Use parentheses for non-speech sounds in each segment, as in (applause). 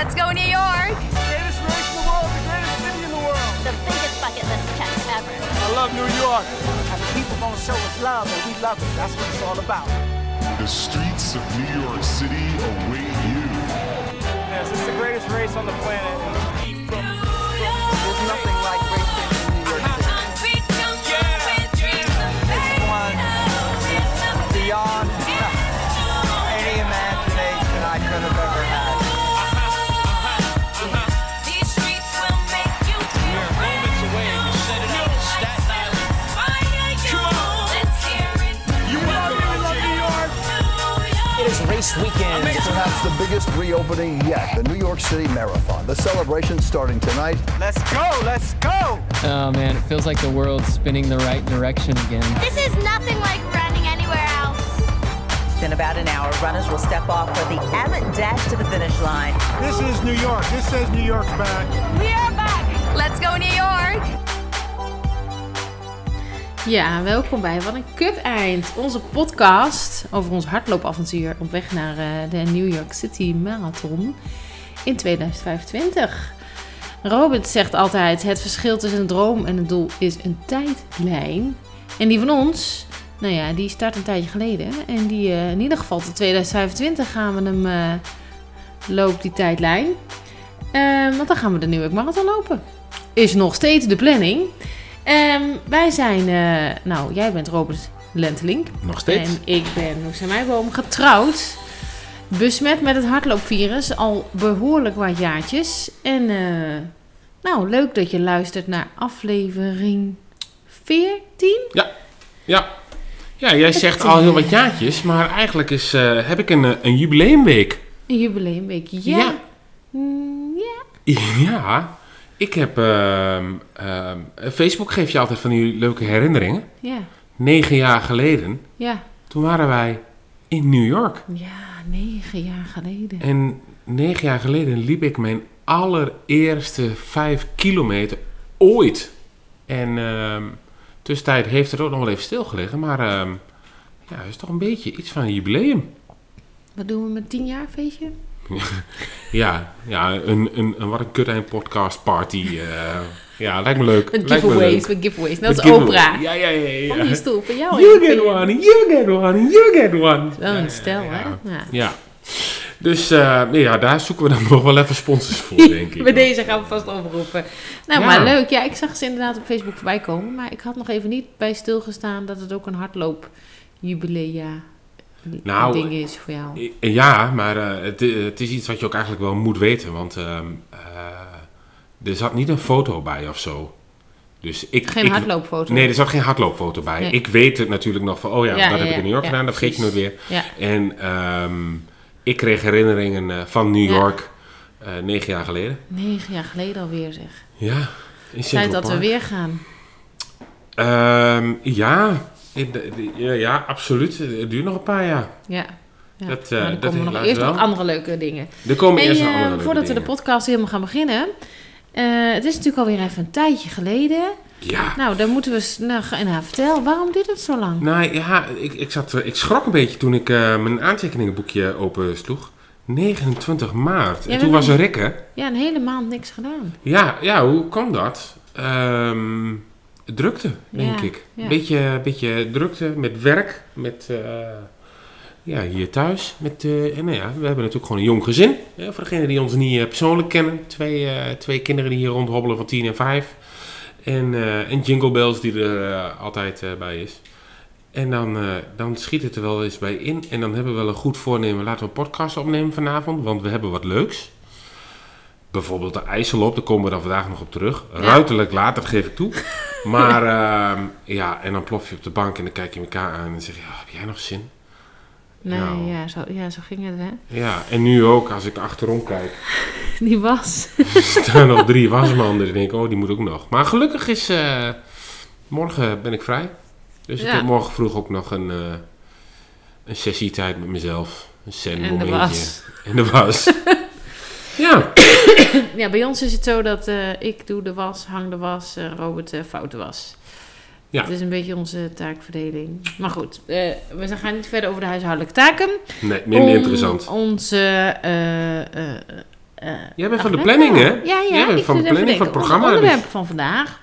Let's go New York! The Greatest race in the world, the greatest city in the world. The biggest bucket list check ever. I love New York. And the people gonna show us love, and we love it. That's what it's all about. The streets of New York City await you. Yes, it's the greatest race on the planet. It is weekend. Perhaps the biggest reopening yet, the New York City Marathon. The celebration starting tonight. Let's go, let's go! Oh man, it feels like the world's spinning the right direction again. This is nothing like running anywhere else. In about an hour, runners will step off for the Abbott Dash to the finish line. This is New York. This says New York's back. We are back! Let's go New York! Ja, welkom bij Wat een Kut Eind. Onze podcast over ons hardloopavontuur op weg naar eh, de New York City Marathon in 2025. Robert zegt altijd: het verschil tussen een droom en een doel is een tijdlijn. En die van ons, nou ja, die start een tijdje geleden. En die eh, in ieder geval tot 2025 gaan we hem eh loopt die tijdlijn. Want dan gaan we de New York Marathon lopen. Is nog steeds de planning. Ehm, wij zijn, eh, nou, jij bent Robert Lentelink. Nog steeds. En ik ben Noesa Meijboom getrouwd. Besmet met het hardloopvirus al behoorlijk wat jaartjes. En eh, nou, leuk dat je luistert naar aflevering 14. Ja. Ja. Ja, jij zegt al heel wat jaartjes, maar eigenlijk is, eh, heb ik een, een jubileumweek. Een jubileumweek. Ja. Ja. Mm, ja. Ja, ik heb... ehm, ehm, Facebook geeft je altijd van die leuke herinneringen. Ja. Negen jaar geleden, Ja. toen waren wij in New York. Ja, negen jaar geleden. En negen jaar geleden liep ik mijn allereerste vijf kilometer ooit. En ehm tussentijd heeft het ook nog wel even stilgelegen. Maar ja, het is toch een beetje iets van een jubileum. Wat doen we met tien jaar feestje? (laughs) Ja, ja een, een, een wat een kut een podcast party. eh, ja, lijkt me leuk. Met me giveaways, met giveaways. Net als. Oprah. Ja, ja, ja. ja. Van die stoel van jou. You get one, you get one, you get one. Wel een stel, hè? Ja. Ja. Dus eh, ja, daar zoeken we dan (laughs) nog wel even sponsors voor, (laughs) denk ik. Bij deze gaan we vast oproepen. Nou, Ja. maar leuk. Ja, ik zag ze inderdaad op Facebook voorbij komen. Maar ik had nog even niet bij stilgestaan dat het ook een hardloopjubilea Nou, ding is voor jou. Ja, maar eh, het, het is iets wat je ook eigenlijk wel moet weten. Want ehm, eh, er zat niet een foto bij of zo. Dus ik, Geen ik- hardloopfoto. Nee, er zat geen hardloopfoto bij. Nee. Ik weet het natuurlijk nog van, oh ja, Ja, dat ja, heb ik in. New York gedaan. Dat vergeet je nooit weer. En ehm, ik kreeg herinneringen eh, van New. York negen jaar geleden. Negen jaar geleden alweer, zeg. Ja, in Tijd Central dat we weer gaan. Ehm, ja, in de- de- ja, absoluut. Het duurt nog een paar jaar. Ja. ja. Dat, eh, maar er dat komen nog eerst nog wel. andere leuke dingen. Er komen eerst nog eh, andere leuke voordat we de podcast helemaal gaan beginnen. eh, het is natuurlijk alweer even een tijdje geleden. Ja. Nou, dan moeten we... Nou, nou, vertel, waarom duurt het zo lang? Nou ja, ik, ik, zat, eh, ik schrok een beetje toen ik eh, mijn aantekeningenboekje opensloeg. 29 maart. Ja, en toen was er Rikke. Ja, een hele maand niks gedaan. Ja, ja, hoe kwam dat? Ehm, drukte, denk Ja, ik. ja. Beetje, beetje drukte met werk, met eh, ja, hier thuis. Met, eh, en nou ja, we hebben natuurlijk gewoon een jong gezin. Ja, voor degenen die ons niet eh, persoonlijk kennen. Twee, twee kinderen die hier rondhobbelen van 10 en 5. En, en Jingle Bells die er altijd bij is. En dan, dan schiet het er wel eens bij in. En dan hebben we wel een goed voornemen. Laten we een podcast opnemen vanavond. Want we hebben wat leuks. Bijvoorbeeld de IJsselop. Daar komen we dan vandaag nog op terug. Ruiterlijk dat geef ik toe. Maar ehm, ja, en dan plof je op de bank. En dan kijk je elkaar aan. En zeg je, ja, heb jij nog zin? Nee, Nou. ja, zo, ja, zo ging het, hè? Ja, en nu ook als ik achterom kijk. (laughs) Die was. Er staan nog drie wasmanden. En denk ik, oh, die moet ook nog. Maar gelukkig is... eh, morgen ben ik vrij. Dus ik heb morgen vroeg ook nog een, eh een sessietijd met mezelf. Een zen En de momentje. was. En de was. (laughs) ja. (coughs) ja, bij ons is het zo dat eh, ik doe de was, hang de was, eh, Robert eh fout de was. Ja. Het is een beetje onze taakverdeling. Maar goed, we gaan niet verder over de huishoudelijke taken. Nee, minder Om interessant. Onze Jij bent van de planning, hè? Ja, ja. Jij bent van de planning van het programma, onderwerpen dus- van vandaag.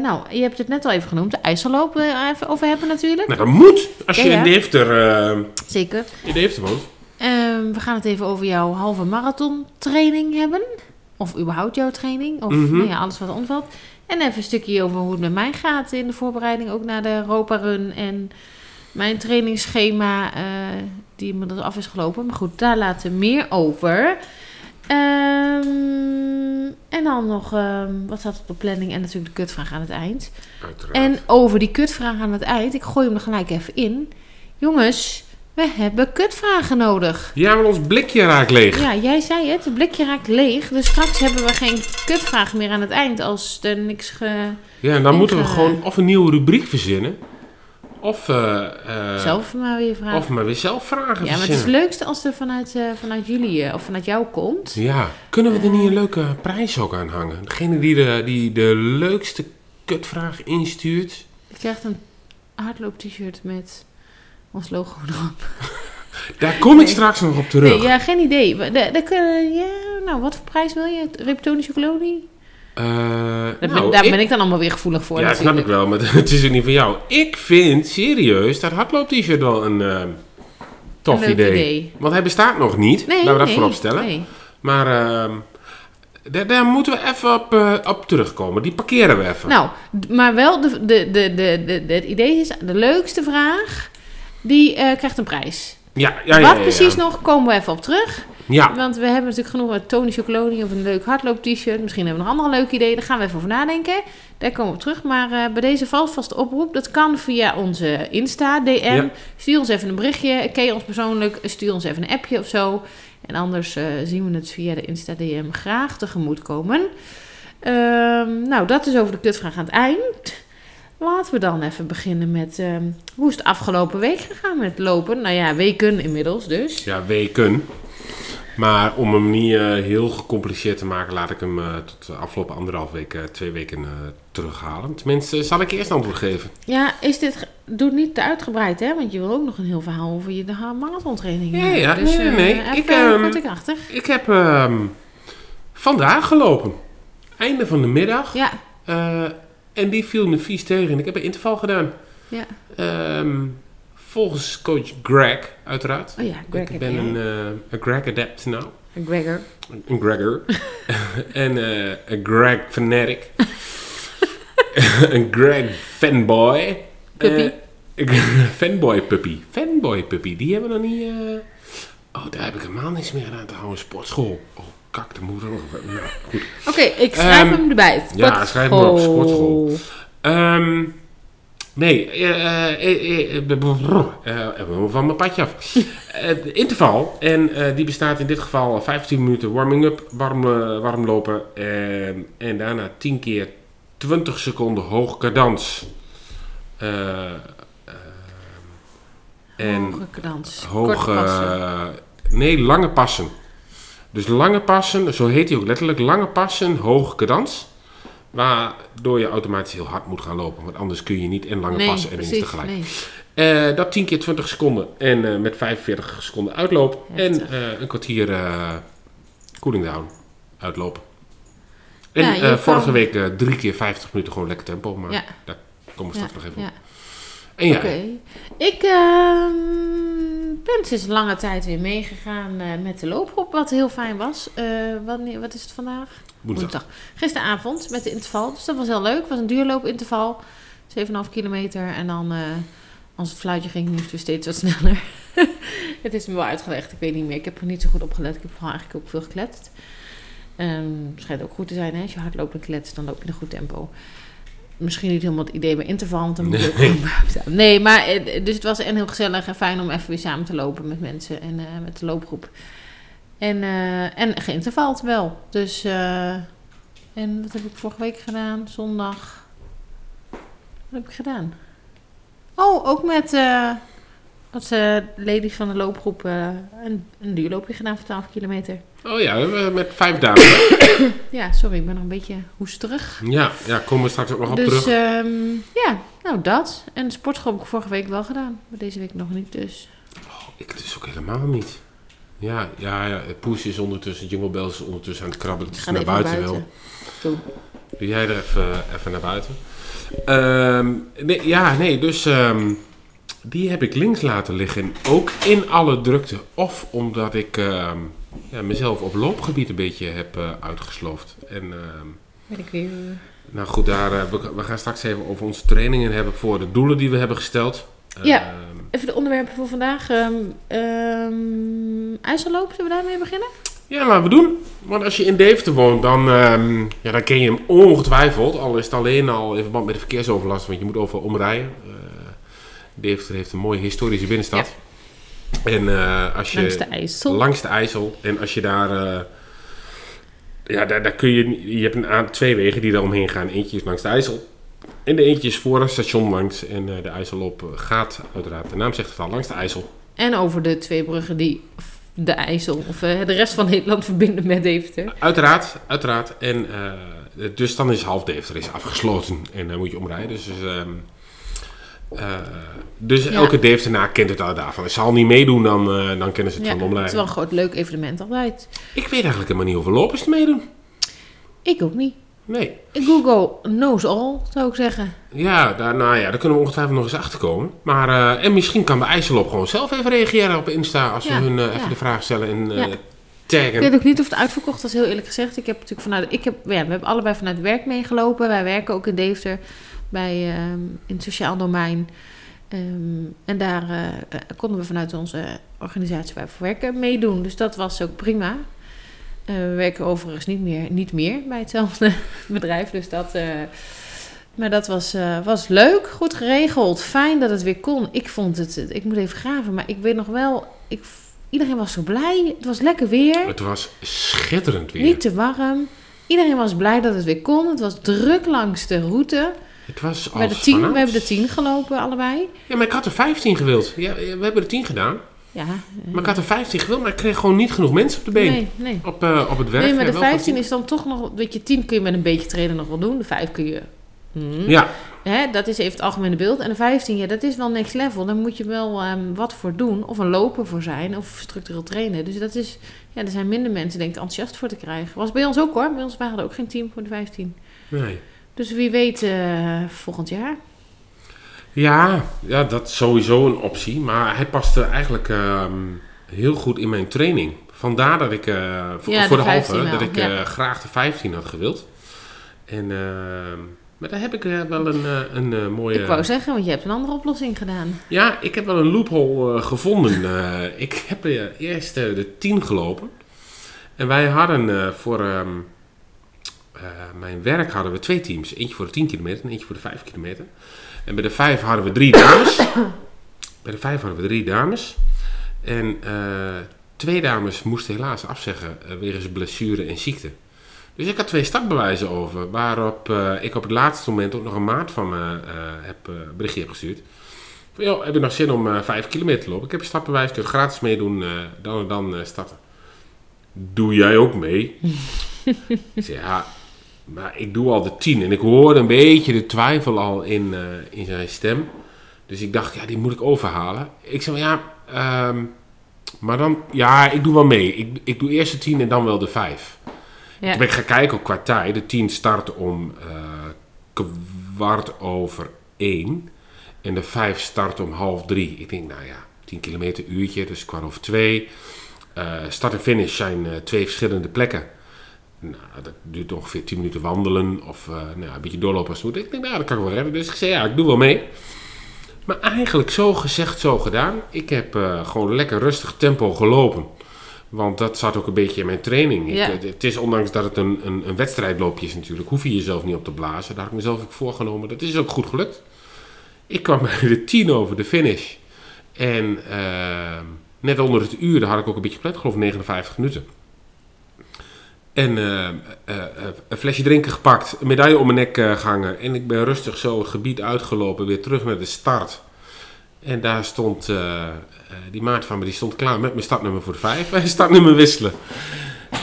Nou, je hebt het net al even genoemd. De IJsselloop even over hebben natuurlijk. Nou, dat moet. Als je Ja, in Deventer, eh Zeker. in Deventer woont. Ehm, we gaan het even over jouw halve marathon training hebben. Of überhaupt jouw training. Of Mhm. nou ja, alles wat er omvalt. En even een stukje over hoe het met mij gaat in de voorbereiding. Ook naar de Europa Run. En mijn trainingsschema eh, die inmiddels af is gelopen. Maar goed, daar laten we meer over. Ehm, en dan nog, ehm, wat staat op de planning? En natuurlijk de kutvraag aan het eind. Uiteraard. En over die kutvraag aan het eind, ik gooi hem er gelijk even in. Jongens, we hebben kutvragen nodig. Ja, maar ons blikje raakt leeg. Ja, jij zei het, het blikje raakt leeg. Dus straks hebben we geen kutvraag meer aan het eind als er niks ge... Ja, en dan Ik, moeten we gewoon of een nieuwe rubriek verzinnen. Of, eh, eh, zelf maar weer vragen. of maar weer zelf vragen ja, maar het is het leukste als er vanuit, eh, vanuit jullie of vanuit jou komt. Ja, kunnen we er niet een leuke prijs ook aan hangen? Degene die de, die de leukste kutvraag instuurt. Je krijgt een hardloop t-shirt met ons logo (laughs) erop. Daar kom ik straks nog op terug. Nee, ja, geen idee. De- de nou, wat voor prijs wil je? Reptonische kolonie? Eh, Daar, ben, nou, daar ik- ben ik dan allemaal weer gevoelig voor. Ja, dat snap ik wel, maar (laughs) het is ook niet van jou. Ik vind serieus dat hardloop-t-shirt wel een eh, tof Een idee. idee. Want hij bestaat nog niet. Nee, Laten we dat nee, voorop stellen. nee. Maar ehm, daar, daar moeten we even op, eh, op terugkomen. Die parkeren we even. Nou, maar wel, de, de, de, de, de, de- het idee is, de leukste vraag, die eh, krijgt een prijs. ja, ja, ja, Wat precies nog, komen we even op terug. Ja, Want we hebben natuurlijk genoeg uit Tony Chocoloni of een leuk hardloop-t-shirt. Misschien hebben we nog andere leuke ideeën. Daar gaan we even over nadenken. Daar komen we op terug. Maar eh, bij deze vast oproep, dat kan via onze Insta, DM. Ja. Stuur ons even een berichtje. Ken je ons persoonlijk? Stuur ons even een appje of zo. En anders eh, zien we het via de Insta DM graag tegemoetkomen. Ehm nou, dat is over de kutvraag aan het eind. Laten we dan even beginnen met ehm, hoe is het afgelopen week gegaan met lopen? Nou ja, weken inmiddels dus. ja, weken. Maar om hem niet eh, heel gecompliceerd te maken, laat ik hem eh, tot de afgelopen anderhalf week, eh, twee weken terughalen. Tenminste, zal ik eerst antwoord geven. Ja, is dit... Doe niet te uitgebreid, hè? Want je wil ook nog een heel verhaal over je marathontraining. Ja, ja, dus, nee, nee, nee. Ik, ehm, kort en krachtig. Ik heb ehm, vandaag gelopen. Einde van de middag. Ja, en die viel me vies tegen. Ik heb een interval gedaan. ja. Ehm, volgens coach Greg, uiteraard. Oh ja, Greg ik ben een, eh, een Greg adept nou. Gregor. Een Gregor. (laughs) en eh, een Greg fanatic. (laughs) een Greg fanboy. Puppy. Eh, (laughs) fanboy puppy. Fanboy puppy. Die hebben we nog niet... Oh, daar heb ik helemaal niks meer aan te houden. Sportschool. Oh, kak, de moeder. Nou, goed. Oké, ik schrijf Ehm, hem erbij. ja, schrijf hem op, Sportschool. sportschool. Ehm, nee, eh, eh, eh, eh, eh, eh, van mijn padje af. Eh, interval, en eh, die bestaat in dit geval 15 minuten warming-up, warm, eh, warm lopen. ehm, en daarna 10 keer 20 seconden hoog cadans. Eh, ehm, en Hoge cadans. hoge, eh, nee, lange passen. Dus lange passen, zo heet hij ook letterlijk, lange passen, hoge cadans. Waardoor je automatisch heel hard moet gaan lopen. Want anders kun je niet en lange nee, passen en precies, tegelijk. Nee. Eh, dat 10 keer 20 seconden en eh, met 45 seconden uitloop. Heftig. En eh, een kwartier cooling down uitlopen. En Ja, vorige kan- week drie keer 50 minuten gewoon lekker tempo. Maar Ja. daar komen we Ja, straks nog even op. En jij? Ik ehm, ben sinds lange tijd weer meegegaan eh, met de loopgroep, wat heel fijn was. Eh, wanneer, wat is het vandaag? Woensdag. Gisteravond met de interval. Dus dat was heel leuk. Het was een duurloopinterval. 7,5 kilometer. En dan, eh, als het fluitje ging, moesten we steeds wat (laughs) sneller. (laughs) het is me wel uitgelegd. Ik weet niet meer. Ik heb er niet zo goed op gelet. Ik heb vooral eigenlijk ook veel gekletst. Het schijnt ook goed te zijn. Hè? Als je hard loopt en kletst, dan loop je in een goed tempo. Misschien niet helemaal het idee bij interval. Want dan moet je Nee. Nee, maar eh, dus het was en heel gezellig en fijn om even weer samen te lopen met mensen. En eh, met de loopgroep. En, eh, en geïntervald wel. Dus, eh, en wat heb ik vorige week gedaan? Zondag. Wat heb ik gedaan? Oh, ook met eh wat ladies van de loopgroep een, een duurloopje gedaan voor 12 kilometer. Oh ja, met vijf dames. (coughs) Ja, sorry, ik ben nog een beetje hoesterig. ja, ja, komen we straks ook nog op Dus terug. ehm, ja, nou dat. En de sportschool heb ik vorige week wel gedaan. Maar deze week nog niet dus. Ik dus ook helemaal niet. Ja, ja, ja, Poes is ondertussen, Jingle Bells is ondertussen aan het krabbelen. Het is naar buiten, buiten. wil. Doe. Jij er even, even naar buiten. Ehm, nee, ja, nee, dus ehm, die heb ik links laten liggen. Ook in alle drukte. Of omdat ik ja, mezelf op loopgebied een beetje heb eh, uitgesloofd. En ehm, Ben ik weer... nou goed, daar, eh, we, we gaan straks even over onze trainingen hebben voor de doelen die we hebben gesteld. Ja. Ehm, Even de onderwerpen voor vandaag. Ehm ehm, IJsselloop, zullen we daarmee beginnen? Ja, laten we doen. Want als je in Deventer woont, dan, ja, dan ken je hem ongetwijfeld. Al is het alleen al in verband met de verkeersoverlast, want je moet overal omrijden. Eh Deventer heeft een mooie historische binnenstad. En eh, als je... Langs de IJssel. Langs de IJssel. En als je daar... eh, ja, daar, daar kun je... Je hebt een twee wegen die daar omheen gaan. Eentje is langs de IJssel. En de eentje is voor het station langs. En eh, de IJsselloop eh, gaat uiteraard, de naam zegt het al, langs de IJssel. En over de twee bruggen die de IJssel of de rest van Nederland (laughs) verbinden met Deventer. Uiteraard, uiteraard. En dus dan is half Deventer is afgesloten en dan moet je omrijden. Dus, ehm, eh, dus Ja. elke Deventenaar kent het al daarvan. Als ze al niet meedoen, dan, eh, dan kennen ze het Ja, van de het is wel een groot leuk evenement altijd. Ik weet eigenlijk helemaal niet hoeveel lopers er meedoen. Ik ook niet. Nee. Google knows all, zou ik zeggen. Ja, daar, nou ja, daar kunnen we ongetwijfeld nog eens achter komen. Maar, eh, en misschien kan de IJsselop gewoon zelf even reageren op Insta als we Ja, hun even de vraag stellen en taggen. Ik weet ook niet of het uitverkocht was, heel eerlijk gezegd. Ik heb natuurlijk vanuit, ik heb, ja, we hebben allebei vanuit werk meegelopen. Wij werken ook in Deventer bij, ehm, in het sociaal domein. Ehm, en daar eh, konden we vanuit onze organisatie waar we voor werken meedoen. Dus dat was ook prima. Eh, we werken overigens niet meer, niet meer bij hetzelfde (laughs) bedrijf. Dus dat, eh, maar dat was, was leuk, goed geregeld. Fijn dat het weer kon. Ik vond het, ik moet even graven, maar ik weet nog wel, ik, iedereen was zo blij. Het was lekker weer. Het was schitterend weer. Niet te warm. Iedereen was blij dat het weer kon. Het was druk langs de route. Het was We, de tien, we hebben de 10 gelopen, allebei. Ja, maar ik had er 15 gewild. Ja, we hebben er 10 gedaan. Ja, Maar ik had er 15 gewild, maar ik kreeg gewoon niet genoeg mensen op de been. nee, nee. Op, eh, op het werk. Nee, maar de wel 15 van is dan toch nog... Weet je, 10 kun je met een beetje trainen nog wel doen. De 5 kun je... hmm. Ja, Hè, dat is even het algemene beeld. En de 15, ja, dat is wel next level. Daar moet je wel ehm, wat voor doen. Of een loper voor zijn. Of structureel trainen. Dus dat is... Ja, er zijn minder mensen, denk ik, enthousiast voor te krijgen. Was bij ons ook hoor. Bij ons waren er ook geen team voor de 15. nee. Dus wie weet eh, volgend jaar. Ja, ja, dat is sowieso een optie. Maar hij paste eigenlijk ehm, heel goed in mijn training. Vandaar dat ik eh, voor, Ja, voor de de, halve 15 wel, dat ik ja. eh, graag de 15 had gewild. En, ehm, maar daar heb ik wel een, een mooie... Ik wou zeggen, want je hebt een andere oplossing gedaan. Ja, ik heb wel een loophole gevonden. (laughs) Ik heb eerst de 10 gelopen. En wij hadden voor ehm, eh, mijn werk hadden we twee teams. Eentje voor de 10 kilometer en eentje voor de 5 kilometer. En bij de 5 hadden we drie dames. (coughs) bij de 5 hadden we drie dames. En eh, twee dames moesten helaas afzeggen eh, wegens blessure en ziekte. Dus ik had twee startbewijzen over, waarop eh, ik op het laatste moment ook nog een maat van me eh, heb, eh, een berichtje gestuurd. Van, joh, heb je nog zin om eh 5 kilometer te lopen? Ik heb een startbewijs, kun je gratis meedoen, eh, dan en dan eh, starten. Doe jij ook mee? (laughs) ja, maar ik doe al de 10 en ik hoorde een beetje de twijfel al in, eh, in zijn stem. Dus ik dacht, ja, die moet ik overhalen. Ik zei, ja, ehm, maar dan, ja, ik doe wel mee. Ik, ik doe eerst de 10 en dan wel de 5. Ja. Toen ben ik gaan kijken op qua tijd. De 10 start om eh, kwart over 1. En de 5 start om half 3. Ik denk, nou ja, 10 kilometer uurtje, dus kwart over 2. Eh, start en finish zijn twee verschillende plekken. Nou, dat duurt ongeveer 10 minuten wandelen of eh, nou, een beetje doorlopen als het moet. Ik denk, nou, dat kan ik wel redden. Dus ik zei, ja, ik doe wel mee. Maar eigenlijk zo gezegd, zo gedaan. Ik heb eh, gewoon lekker rustig tempo gelopen. Want dat zat ook een beetje in mijn training. Ja. het, het is ondanks dat het een, een, een wedstrijdloopje is natuurlijk, hoef je jezelf niet op te blazen. Daar had ik mezelf ook voorgenomen. Dat is ook goed gelukt. Ik kwam (laughs) bij de 10 over de finish. En eh, net onder het uur, daar had ik ook een beetje gepland, geloof ik 59 minuten. En eh, eh, eh, een flesje drinken gepakt, een medaille om mijn nek eh, gehangen. En ik ben rustig zo het gebied uitgelopen, weer terug naar de start. En daar stond die maat van me, die stond klaar met mijn startnummer voor de vijf. En (laughs) startnummer wisselen.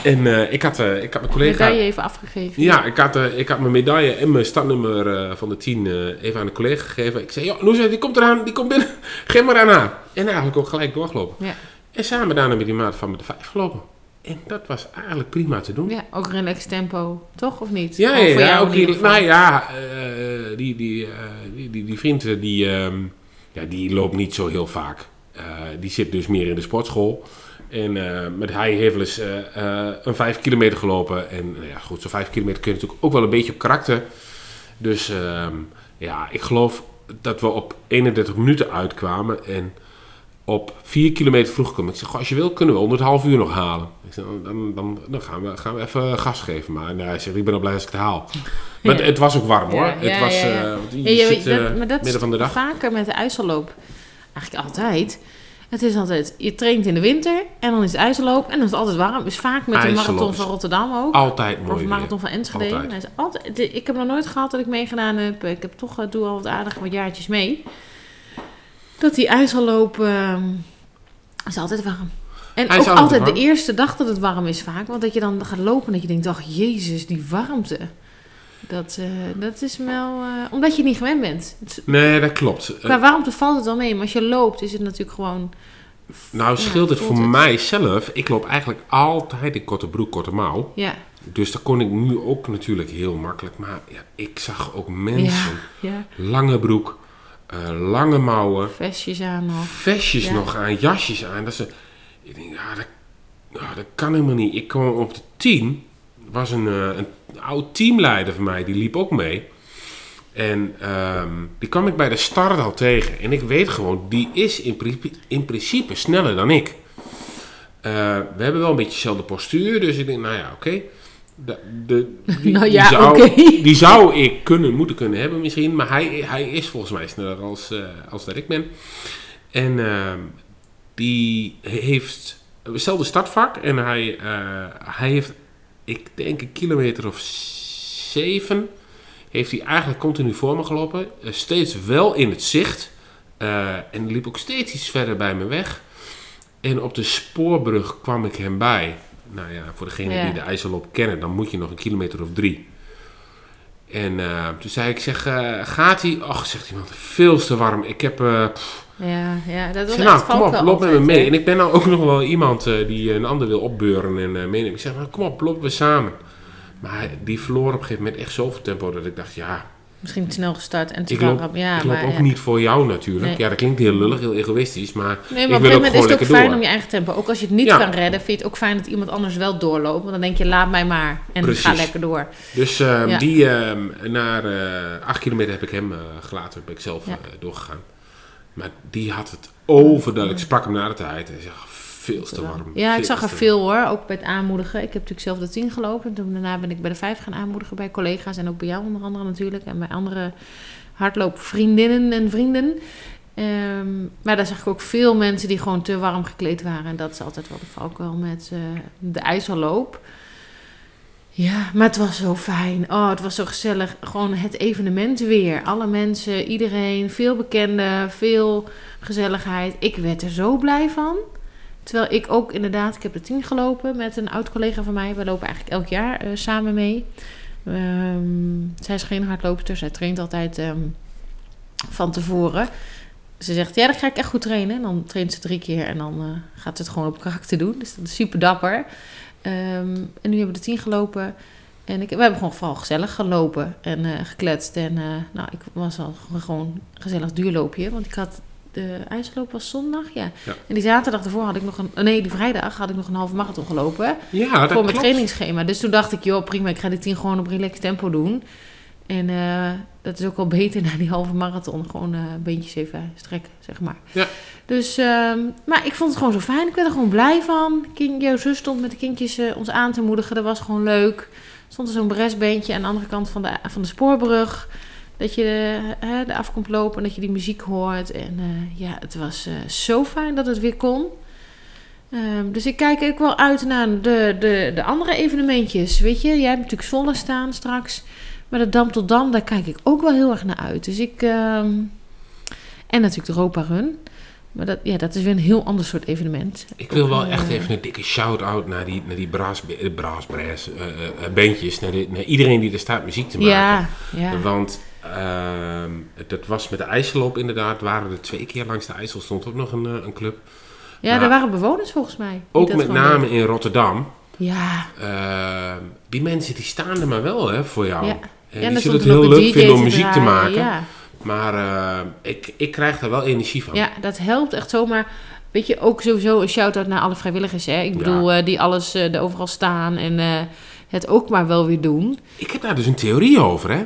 En ik, had, ik had mijn collega... Medaille even afgegeven. Ja, ik had, ik had mijn medaille en mijn startnummer van de 10 eh, even aan de collega gegeven. Ik zei, Noes, die komt eraan, die komt binnen. (laughs) Geef maar aan haar. En eigenlijk ook gelijk doorgelopen. Ja. En samen daarna met die maat van met de vijf gelopen. En dat was eigenlijk prima te doen. Ja, ook relaxed tempo, toch? Of niet? Ja, ja, ook die, nou ja, eh, die, die, eh, die, die, die vriend eh, die, ehm, ja, die loopt niet zo heel vaak. Die zit dus meer in de sportschool. En met hij heeft wel eens een vijf kilometer gelopen. En nou ja, goed, zo'n vijf kilometer kun je natuurlijk ook wel een beetje op karakter. Dus ehm, ja, ik geloof dat we op 31 minuten uitkwamen. En op 4 kilometer vroeg kwam. Ik zeg, "Goh, als je wil kunnen we onder het half uur nog halen. Ik zeg, dan, dan, dan gaan, we, gaan we even gas geven. Maar nou, hij zegt, ik ben al blij als ik het haal. (laughs) Maar het, het was ook warm hoor. Ja, het ja, was, eh, je zit eh, dat- maar dat midden van de dag. vaker met de ijsselloop. Eigenlijk altijd. Het is altijd, je traint in de winter en dan is het ijsselloop en dan is het altijd warm. Is vaak met de marathon van Rotterdam ook. Altijd Of mooi de weer. marathon van Enschede. Altijd. Hij is altijd, de- ik heb nog nooit gehad dat ik meegedaan heb. Ik heb toch, eh, doe al wat aardig wat jaartjes mee. Dat die ijsselloop ehm, is altijd warm. En Hij ook altijd altijd de eerste dag dat het warm is vaak. Want dat je dan gaat lopen en dat je denkt, ach jezus, die warmte. Dat, eh, dat is wel... eh, omdat je het niet gewend bent. Het- Nee, dat klopt. Eh, Qua warmte valt het wel mee. Maar als je loopt is het natuurlijk gewoon... nou scheelt het voor het. mijzelf. Ik loop eigenlijk altijd in korte broek, korte mouw. Ja, Dus dat kon ik nu ook natuurlijk heel makkelijk. Maar ja, ik zag ook ja, mensen. ja. Lange broek, eh, lange mouwen. Vestjes aan nog. vestjes Ja. nog aan, jasjes aan. Dat ze, ik denk, ja, dat, ja, dat kan helemaal niet. Ik kwam op de team, was een, eh, een oud teamleider van mij, die liep ook mee. En ehm, die kwam ik bij de start al tegen. En ik weet gewoon, die is in, pri- in principe sneller dan ik. Eh, we hebben wel een beetje dezelfde postuur, dus ik denk, nou ja, oké. De, de, (laughs) die, Nou die ja, zou, (laughs) die zou ik kunnen, moeten kunnen hebben misschien. Maar hij, hij is volgens mij sneller als, eh, als dat ik ben. En ehm, die heeft hetzelfde startvak. En hij, eh, hij heeft, ik denk een kilometer of zeven... heeft hij eigenlijk continu voor me gelopen. Eh, steeds wel in het zicht. En liep ook steeds iets verder bij me weg. En op de spoorbrug kwam ik hem bij. Nou ja, voor degene Ja. die de IJsselloop kennen... dan moet je nog een kilometer of drie. En eh, toen zei ik, zeg, eh, gaat hij? Och, zegt iemand, veel te warm. Ik heb... eh, Ja, ja, dat was zeg, nou, kom op, loop met me mee. En ik ben nou ook nog wel iemand die een ander wil opbeuren en eh meenemen. Ik zeg, nou, kom op, lopen we samen. Maar die verloor op een gegeven moment echt zoveel tempo dat ik dacht, ja, Misschien snel gestart en te ik loop. Ja, ik loop maar, ook ja. niet voor jou natuurlijk. Nee. Ja, dat klinkt heel lullig, heel egoïstisch, maar Nee, ik maar op een wil gegeven ook moment is het ook fijn door. om je eigen tempo. Ook als je het niet Ja. kan redden, vind je het ook fijn dat iemand anders wel doorloopt. Want dan denk je, laat mij maar. En Precies. ga lekker door. Dus Ja. die, ehm na eh, acht kilometer heb ik hem eh, gelaten, ben ik zelf eh, doorgegaan. Maar die had het overduidelijk. Ik sprak hem na de tijd. Hij zegt, veel te warm. Ja, ik zag er veel hoor. Ook bij het aanmoedigen. Ik heb natuurlijk zelf de 10 gelopen. En toen daarna ben ik bij de 5 gaan aanmoedigen bij collega's. En ook bij jou onder andere natuurlijk. En bij andere hardloopvriendinnen en vrienden. Ehm, maar daar zag ik ook veel mensen die gewoon te warm gekleed waren. En dat is altijd wel de valkuil met eh, de ijsselloop. Ja, maar het was zo fijn. Oh, het was zo gezellig. Gewoon het evenement weer. Alle mensen, iedereen, veel bekenden, veel gezelligheid. Ik werd er zo blij van. Terwijl ik ook inderdaad, ik heb de tien gelopen met een oud collega van mij. We lopen eigenlijk elk jaar eh, samen mee. Ehm, zij is geen hardloopster, zij traint altijd ehm, van tevoren. Ze zegt, ja, dan ga ik echt goed trainen. En dan traint ze drie keer en dan eh, gaat ze het gewoon op karakter doen. Dus dat is super dapper. Ehm, en nu hebben we de tien gelopen. En ik, we hebben gewoon vooral gezellig gelopen en eh, gekletst. En nou, ik was al gewoon een gezellig duurloopje. Want ik had de ijsloop was zondag, ja. Ja. En die zaterdag ervoor had ik nog een... Nee, die vrijdag had ik nog een halve marathon gelopen. Ja, dat voor mijn klopt. trainingsschema. Dus toen dacht ik, joh, prima, ik ga die tien gewoon op relaxed tempo doen. En eh, dat is ook wel (laughs) beter na die halve marathon. Gewoon eh beentjes even strekken, zeg maar. Ja. Dus, ehm, maar ik vond het gewoon zo fijn. Ik werd er gewoon blij van. Kind, jouw zus stond met de kindjes eh, ons aan te moedigen. Dat was gewoon leuk. Er stond er zo'n bresbeentje aan de andere kant van de, van de spoorbrug. Dat je er af komt lopen en dat je die muziek hoort. En eh, ja, het was eh, zo fijn dat het weer kon. Ehm, dus ik kijk ook wel uit naar de, de, de andere evenementjes. Weet je, jij hebt natuurlijk Zwolle staan straks. Maar de Dam tot Dam, daar kijk ik ook wel heel erg naar uit. Dus ik... ehm, en natuurlijk de Europa Run. Maar dat, ja, dat is weer een heel ander soort evenement. Ik wil wel Eh, echt even een dikke shout-out naar die, naar die eh, bandjes. Naar, de- naar iedereen die er staat muziek te maken. Ja, ja. Want dat was met de IJsselloop inderdaad. Waren er twee keer langs de IJssel stond ook nog een, eh, een club. Ja, Maar er waren bewoners volgens mij. Ook met name deden. in Rotterdam. Ja, Eh, die mensen die staan er maar wel hè, voor jou. Ja. En ja, die zullen het heel leuk vinden om muziek te maken. Ja. Maar eh, ik, ik krijg daar wel energie van. ja, dat helpt echt zomaar. Weet je, ook sowieso een shout-out naar alle vrijwilligers. Hè? Ik Ja. bedoel, eh, die alles eh, er overal staan en het ook maar wel weer doen. Ik heb daar dus een theorie over, hè?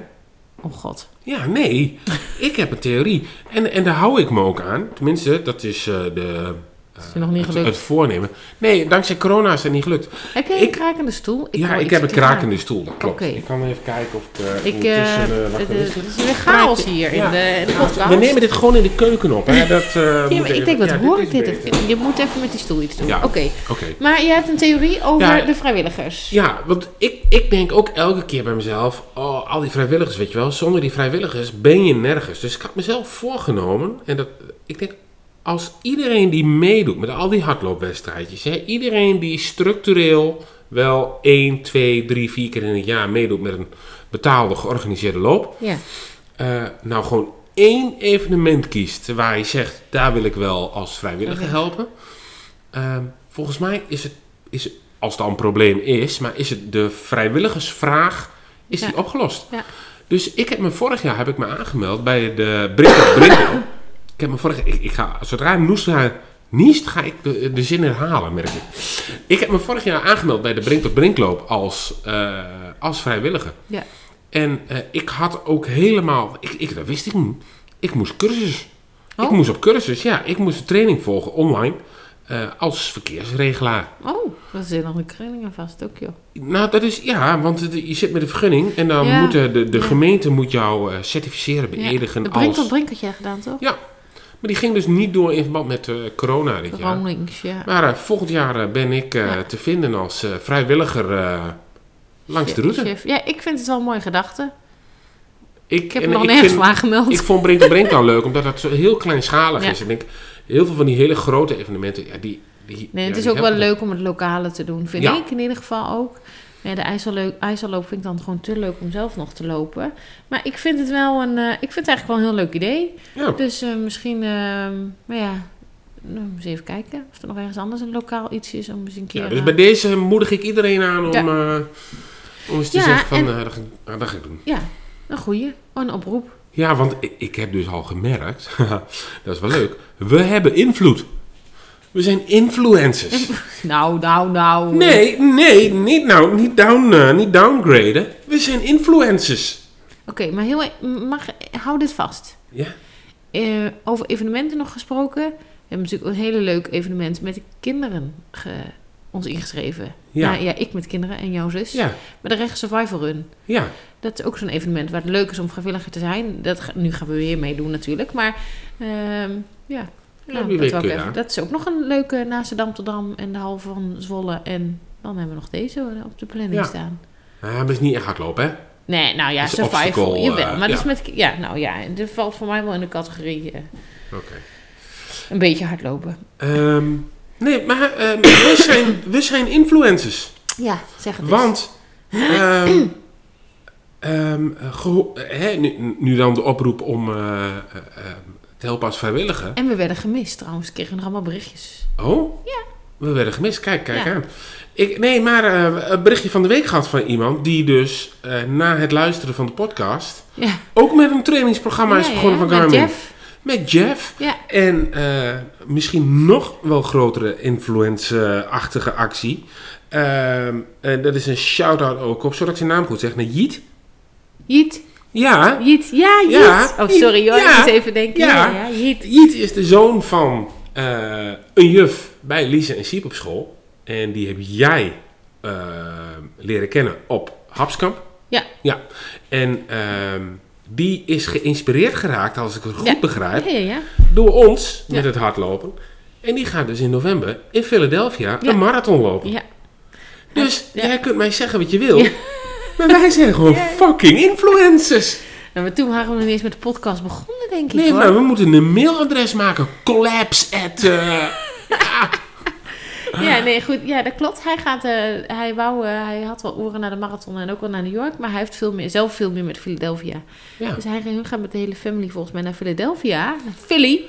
Oh god. Ja, nee. ik heb een theorie. En, en daar hou ik me ook aan. Tenminste, dat is eh, de, Is nog niet het, gelukt? het voornemen. Nee, dankzij corona is het niet gelukt. Heb jij ik- een krakende stoel? ja, hoor ik heb een krakende stoel. Dat klopt. Ik kan even kijken of ik... eh, Ik, ondertussen, wacht het is- het is weer chaos hier Ja. in de, in de podcast. We nemen dit gewoon in de keuken op, hè? Dat, Ja, maar ik denk, wat ja, hoor ik dit? Je moet even met die stoel iets doen. Ja. Oké. Maar je hebt een theorie over Ja. de vrijwilligers. Ja, want ik, ik denk ook elke keer bij mezelf, oh, al die vrijwilligers, weet je wel, zonder die vrijwilligers ben je nergens. Dus ik had mezelf voorgenomen, en dat, ik denk, als iedereen die meedoet met al die hardloopwedstrijdjes, hè, iedereen die structureel wel 1, 2, 3, 4 keer in het jaar meedoet met een betaalde, georganiseerde loop, Ja. eh, nou gewoon één evenement kiest waar je zegt, daar wil ik wel als vrijwilliger helpen. Ehm, volgens mij is het, is als al een probleem is, maar is het de vrijwilligersvraag, is die opgelost. Ja. Dus ik heb me vorig jaar heb ik me aangemeld bij de Brinkel Brinkel. Ik heb me vorig ik, ik ga, zodra Noesra niest, ga ik de, de zin herhalen, merk ik. Ik heb me vorig jaar aangemeld bij de Brink tot Brinkloop als, eh, als vrijwilliger. Ja. En eh, ik had ook helemaal, ik, ik, dat wist ik niet, ik moest cursus. Ik Oh. moest op cursus, ja. Ik moest een training volgen online eh, als verkeersregelaar. Oh, dat zit nog een krilling aan vast ook, joh. Nou, dat is, ja, want je zit met een vergunning en dan Ja. moet de, de, de Ja. gemeente moet jou certificeren, Ja. beëdigen De brink als... tot brink had jij gedaan, toch? Ja, maar die ging dus niet door in verband met eh, corona dit jaar. Ja. Maar eh, volgend jaar eh, ben ik Ja. te vinden als vrijwilliger langs de route. Chef. Ja, ik vind het wel een mooie gedachte. Ik, Ik heb nog nergens voor aangemeld. Ik vond Brink Brink al leuk, omdat het zo heel kleinschalig Ja. is. Ik denk, heel veel van die hele grote evenementen, ja, die... die Nee, ja, het is ook wel leuk om het lokale te doen, vind ik in ieder geval ook. Nee, de ijsselloop vind ik dan gewoon te leuk om zelf nog te lopen. Maar ik vind het wel een, eh, ik vind het eigenlijk wel een heel leuk idee. Ja. Dus eh, misschien, ehm maar ja, nou, eens even kijken of er nog ergens anders een lokaal iets is om eens een keer... Ja, dus eh, bij deze moedig ik iedereen aan om, Ja. om eens te Ja, zeggen van, en- eh, dat, ga ik, dat ga ik doen. Ja, een goeie. Oh, een oproep. Ja, want ik, ik heb dus al gemerkt, (laughs) dat is wel leuk, we hebben invloed. We zijn influencers. (laughs) Nou, nou, nou. Nee, nee, niet, nou, niet, down, eh, niet downgraden. We zijn influencers. Oké, maar heel, e- mag, hou dit vast. Ja. Eh, over evenementen nog gesproken. We hebben natuurlijk een hele leuk evenement met de kinderen ge- ons ingeschreven. Ja. Nou, ja, ik met kinderen en jouw zus. Ja. Met de Recht Survival Run. Ja. Dat is ook zo'n evenement waar het leuk is om vrijwilliger te zijn. Dat, nu gaan we weer meedoen natuurlijk. Maar ehm, Ja, nou, dat, even- dat is ook nog een leuke naast de Amsterdam en de halve van Zwolle. En dan hebben we nog deze op de planning Ja. staan. Ah, maar het is niet echt hardlopen, hè? Nee, nou ja, survival. obstacle, jawel, eh, maar dat is ja. met... Ja, nou ja, dit valt voor mij wel in de categorie eh, Oké. een beetje hardlopen. Ehm, nee, maar ehm, (coughs) we, zijn, we zijn influencers. Ja, zeg het. Want, ehm, hè, nu, nu dan de oproep om eh, eh, eh, te helpen als vrijwilliger. En we werden gemist trouwens. We kregen nog allemaal berichtjes. Oh? Ja. We werden gemist. Kijk, kijk Ja. aan. Ik, nee, maar eh, een berichtje van de week gehad van iemand die dus eh, na het luisteren van de podcast Ja. ook met een trainingsprogramma is begonnen van met Garmin. Jeff. Met Jeff. Ja. En eh, misschien nog wel grotere influence-achtige actie. Ehm, en dat is een shout-out ook op, zodat ik zijn naam goed zeg, naar Jiet. Jiet. Ja. Jiet. Ja, Jiet. Ja, oh, sorry hoor. ja. Ik even denken. Ja, Ja. ja, Jiet. Jiet is de zoon van eh, een juf bij Lise en Siep op school. En die heb jij eh, leren kennen op Hapskamp. Ja. Ja. En ehm, die is geïnspireerd geraakt, als ik het goed Ja. begrijp, door ons met het hardlopen. En die gaat dus in november in Philadelphia een marathon lopen. Ja. Dus jij kunt mij zeggen wat je wil. Maar wij zijn gewoon fucking influencers. Nou, maar toen waren we nog niet eens met de podcast begonnen, denk ik Nee, hoor. maar we moeten een mailadres maken. Collapse at... eh, (laughs) Ja, nee, goed. Ja, dat klopt. Hij, gaat, eh, hij, wou, eh, hij had wel oren naar de marathon en ook wel naar New York. Maar hij heeft veel meer, zelf veel meer met Philadelphia. Ja. Dus hij hun gaat met de hele family volgens mij naar Philadelphia. Naar Philly.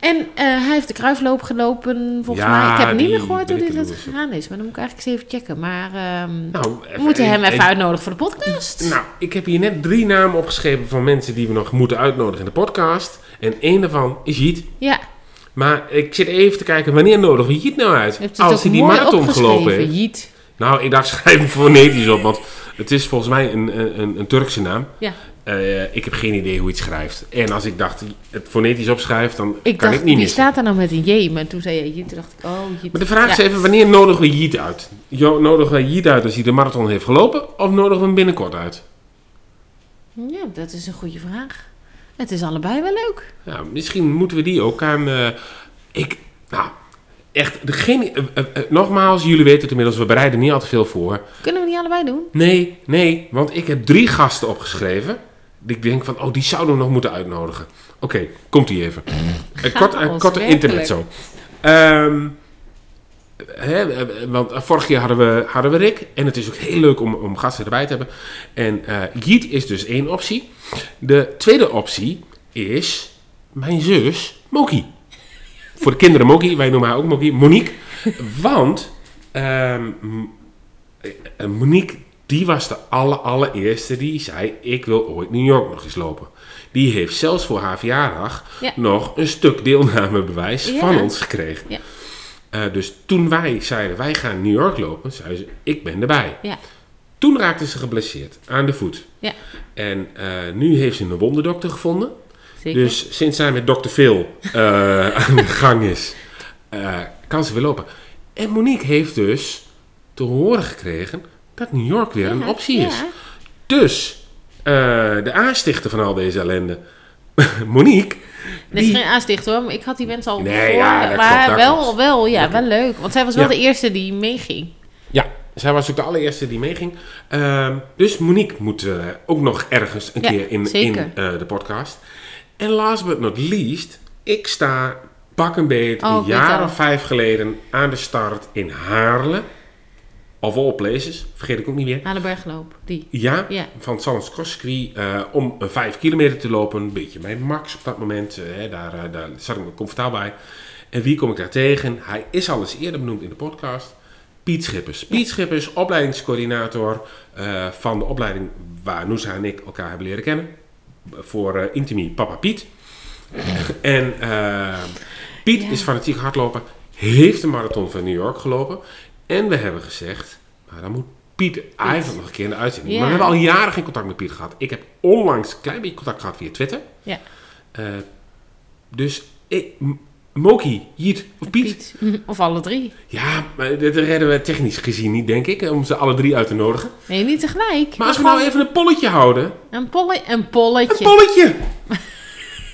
En eh, hij heeft de kruisloop gelopen, volgens Ja, mij. Ik heb niet meer gehoord hoe dit dat gegaan is. Maar dan moet ik eigenlijk eens even checken. Maar ehm, Nou, we moeten hem even en- uitnodigen voor de podcast. Nou, ik heb hier net drie namen opgeschreven van mensen die we nog moeten uitnodigen in de podcast. En één daarvan is Jiet. ja, Maar ik zit even te kijken, wanneer nodigen we Jiet nou uit? Als hij die marathon gelopen heeft. Jiet. Nou, ik dacht, (laughs) schrijf hem fonetisch op, want het is volgens mij een, een, een Turkse naam. Ja. Eh, ik heb geen idee hoe het schrijft. En als ik dacht, het fonetisch opschrijft, dan Ik kan dacht, ik niet wie missen. staat er nou met een J? Maar toen zei je Jiet, dacht ik, oh Jiet. Maar de vraag is even, wanneer nodigen we Jiet uit? Jo, nodigen we Jiet uit als hij de marathon heeft gelopen? Of nodigen we hem binnenkort uit? Ja, dat is een goede vraag. Het is allebei wel leuk. Ja, misschien moeten we die ook aan... eh, ik, nou, echt, degene, eh, nogmaals, jullie weten het inmiddels, we bereiden niet al te veel voor. Kunnen we die allebei doen? Nee, nee, want ik heb drie gasten opgeschreven. Ik denk van, oh, die zouden we nog moeten uitnodigen. Oké, komt die even. Een kort, een korte internet zo. Ehm, hè, eh, want vorig keer hadden we, hadden we Rick. En het is ook heel leuk om, om gasten erbij te hebben. En eh Giet is dus één optie. De tweede optie is mijn zus Moki. Voor de kinderen Moki, wij noemen haar ook Moki. Monique. Want ehm, eh, Monique, die was de aller, allereerste die zei: Ik wil ooit New York nog eens lopen. Die heeft zelfs voor haar verjaardag Ja. nog een stuk deelnamebewijs Ja. van ons gekregen. Ja. Eh, dus toen wij zeiden: Wij gaan New York lopen, zei ze: Ik ben erbij. Ja. Toen raakte ze geblesseerd aan de voet. Ja, En eh, nu heeft ze een wonderdokter gevonden. zeker. Dus sinds zij met Dr. Phil eh, (laughs) aan de gang is, kan ze weer lopen. En Monique heeft dus te horen gekregen dat New York weer een optie is. Dus eh, de aanstichter van al deze ellende, (laughs) Monique, Dit is geen aansticht hoor, maar ik had die wens al Nee, gehoord, ja, dat maar klopt, dat wel, klopt. wel, ja, Dat wel leuk. Want zij was wel de eerste die meeging. ja, zij was ook de allereerste die meeging. Ehm, dus Monique moet eh, ook nog ergens een Ja, keer in, in eh, de podcast. En last but not least, ik sta pak een beet Oh, een jaar of vijf geleden aan de start in Haarlem. Of all places, vergeet ik ook niet meer. Aan de bergloop, die. Ja, Ja. van het Circuit, eh, om een vijf kilometer te lopen. Een beetje mijn max op dat moment. eh, daar, eh, daar zat ik me comfortabel bij. En wie kom ik daar tegen? Hij is al eens eerder benoemd in de podcast. Piet Schippers. Piet Schippers, opleidingscoördinator van de opleiding waar Noosa en ik elkaar hebben leren kennen. Voor Intimi Papa Piet. (laughs) en Piet Ja. is fanatiek hardloper. Heeft de marathon van New York gelopen. En we hebben gezegd, nou, dan moet Piet eigenlijk nog een keer in de uitzending. Maar we hebben al jaren geen contact met Piet gehad. Ik heb onlangs een klein beetje contact gehad via Twitter. Ja. Eh, dus ik, Moki, Jiet of Piet? Piet. (laughs) Of alle drie. Ja, maar dit redden we technisch gezien niet, denk ik. Om ze alle drie uit te nodigen. Nee, niet tegelijk. Maar als we nou even een polletje houden. Een, polle, een polletje. Een polletje! (laughs)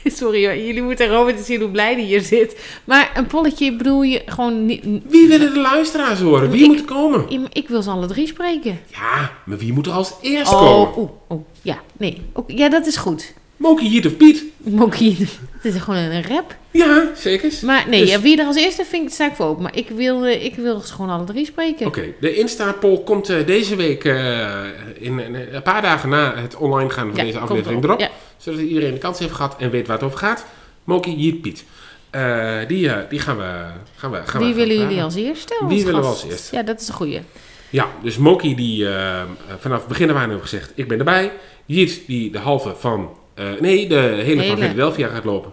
(laughs) Sorry jullie moeten Robert zien hoe blij die hier zit. Maar een polletje bedoel je gewoon niet... Wie willen de luisteraars horen? Wie Ik- moet komen? Ja, maar Ik wil ze alle drie spreken. Ja, maar wie moet er als eerst komen? Oh, oeh. Ja, nee. Ja, dat is goed. Moki, Jiet of Piet? Mokie, (laughs) het is gewoon een rap. Ja, zeker. Maar nee, Dus- ja, wie er als eerste vindt, sta ik voor open. Maar ik wil, ik wil ze gewoon alle drie spreken. Oké, de Insta-poll komt eh, deze week eh, in, in een paar dagen na het online gaan van Ja, deze aflevering erop. erop. Zodat iedereen de kans heeft gehad en weet waar het over gaat. Moki, Jiet, Piet. Eh, die, eh, die gaan we gaan we gaan Wie willen jullie als eerste? Wie willen we als eerste? Ja, dat is een goeie. Ja, dus Moki die eh, vanaf het begin af aan heeft gezegd, ik ben erbij. Jiet die de halve van, nee, de hele, van. Philadelphia gaat lopen.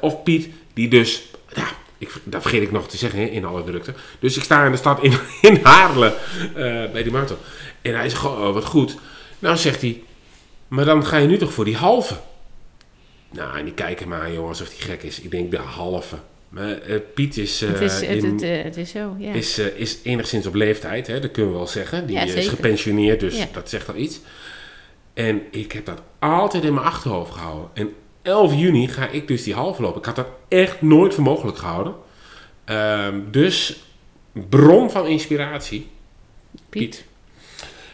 Of Piet die dus, ja, ik, dat vergeet ik nog te zeggen hè, in alle drukte. Dus ik sta in de stad in, (laughs) in Haarlem bij die marathon. En hij zegt, oh, wat goed. Nou zegt hij, maar dan ga je nu toch voor die halve? Nou, en die kijken maar jongen alsof hij gek is. Ik denk de halve. Maar eh, Piet is, eh, het, is, het, in- het, eh, het is zo, ja. is, eh, is enigszins op leeftijd, hè? dat kunnen we wel zeggen. Die Ja, eh, is gepensioneerd, dus Ja. dat zegt al iets. En ik heb dat altijd in mijn achterhoofd gehouden. En 11 juni ga ik dus die halve lopen. Ik had dat echt nooit voor mogelijk gehouden. Ehm, dus bron van inspiratie, Piet.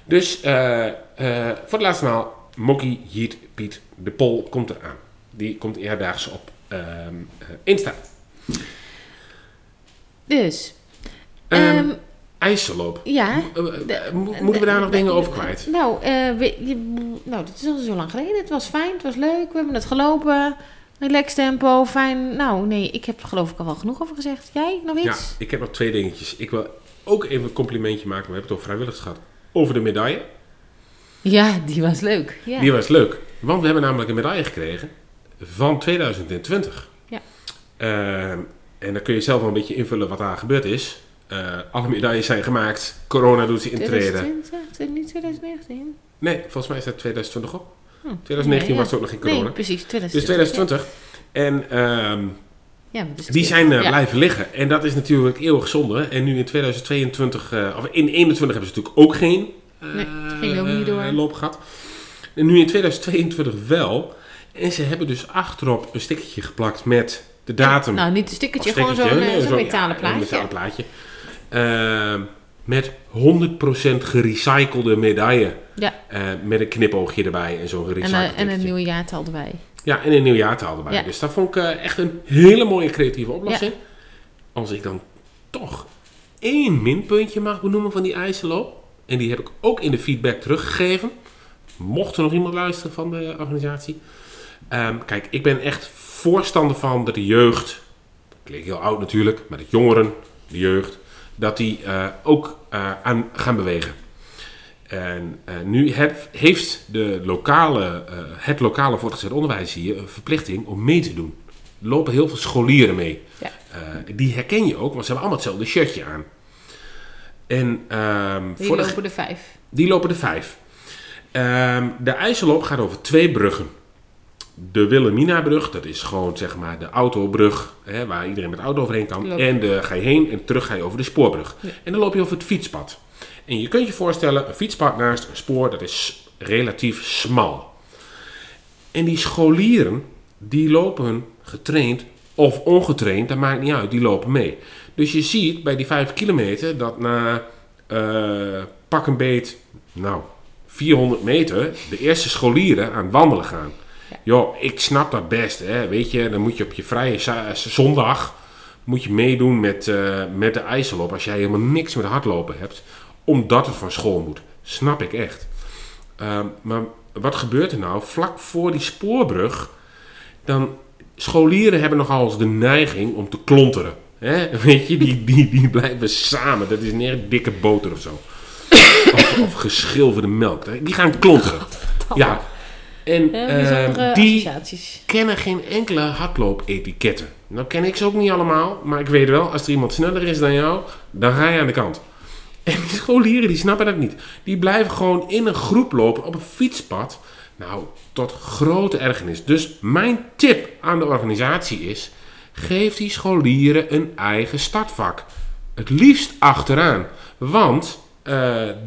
Dus eh, eh, voor de laatste maal, Mokkie, Jiet, Piet. De poll komt eraan. Die komt eerdaags op ehm, eh, Insta. Dus, IJsselloop. ja. Eh, eh, mo- Moeten we daar nog dingen over kwijt? Nou, we- je- nou, dat is al zo lang geleden. Het was fijn, het was leuk. We hebben het gelopen. Relax tempo, fijn. Nou, nee, ik heb er geloof ik al wel genoeg over gezegd. Jij, nog Ja, iets? ik heb nog twee dingetjes. Ik wil ook even een complimentje maken. We hebben het over vrijwilligers gehad. Over de medaille. Ja, die was leuk. Ja. Die was leuk. Want we hebben namelijk een medaille gekregen van 2020. Ja. Ehm, en dan kun je zelf wel een beetje invullen wat daar gebeurd is. Eh, alle medailles zijn gemaakt. Corona doet ze intreden. 2020, niet 2019. Nee, volgens mij is dat 2020 op. Hm. 2019 Nee, ja. was ook nog geen corona. Nee, precies. 2020. Dus 2020. En ehm, Ja, dus die zijn eh, ja. blijven liggen. En dat is natuurlijk eeuwig zonde. En nu in 2022, eh, of in 2021 hebben ze natuurlijk ook geen eh, Nee, het ging ook niet eh, door. En nu in 2022 wel. En ze hebben dus achterop een stickertje geplakt met de datum. Nou, niet een stickertje, gewoon zo'n eh, nee, metalen plaatje. Een metalen plaatje. Ehm, met 100% gerecyclede medaille. Ja. Eh, met een knipoogje erbij en zo'n En, gerecycled eh, en een nieuwe jaartal erbij. Ja, en een nieuw jaartal erbij. Ja. Dus dat vond ik eh, echt een hele mooie creatieve oplossing. Als ik dan toch één minpuntje mag benoemen van die ijsloop. En die heb ik ook in de feedback teruggegeven. Mocht er nog iemand luisteren van de organisatie. Ehm, kijk, ik ben echt voorstander van dat de jeugd, klinkt heel oud natuurlijk, maar dat jongeren, de jeugd, dat die eh, ook eh, aan gaan bewegen. En eh, nu heb- heeft de lokale, het lokale voortgezet onderwijs hier een verplichting om mee te doen. Er lopen heel veel scholieren mee. Ja. Die herken je ook, want ze hebben allemaal hetzelfde shirtje aan. En, ehm, Die voor de- lopen er vijf. die lopen er vijf. Ehm, de IJsselloop gaat over twee bruggen. De Wilhelmina-brug, dat is gewoon zeg maar de autobrug, hè, waar iedereen met de auto overheen kan. En de ga je heen en terug ga je over de spoorbrug. Ja. En dan loop je over het fietspad. En je kunt je voorstellen, een fietspad naast een spoor, dat is relatief smal. En die scholieren, die lopen getraind of ongetraind, dat maakt niet uit, die lopen mee. Dus je ziet bij die 5 kilometer dat na eh, pak een beet, nou, 400 meter, de eerste scholieren aan het wandelen gaan. Joh, ik snap dat best, hè. weet je, dan moet je op je vrije zondag moet je meedoen met, eh, met de ijsselop als jij helemaal niks met hardlopen hebt, omdat het van school moet. Snap ik echt. Ehm, maar wat gebeurt er nou? Vlak voor die spoorbrug, dan scholieren hebben nogal eens de neiging om te klonteren. Hè? (laughs) Weet je, die, die, die blijven samen. Dat is niet echt dikke boter of zo. of, of geschilverde melk. Die gaan klonteren. Ja. En Ja, ehm, die associaties. kennen geen enkele hardloop-etiketten. Nou ken ik ze ook niet allemaal, maar ik weet wel, als er iemand sneller is dan jou, dan ga je aan de kant. En die scholieren die snappen dat niet. Die blijven gewoon in een groep lopen op een fietspad. Nou, tot grote ergernis. Dus mijn tip aan de organisatie is: geef die scholieren een eigen startvak. Het liefst achteraan. Want, eh,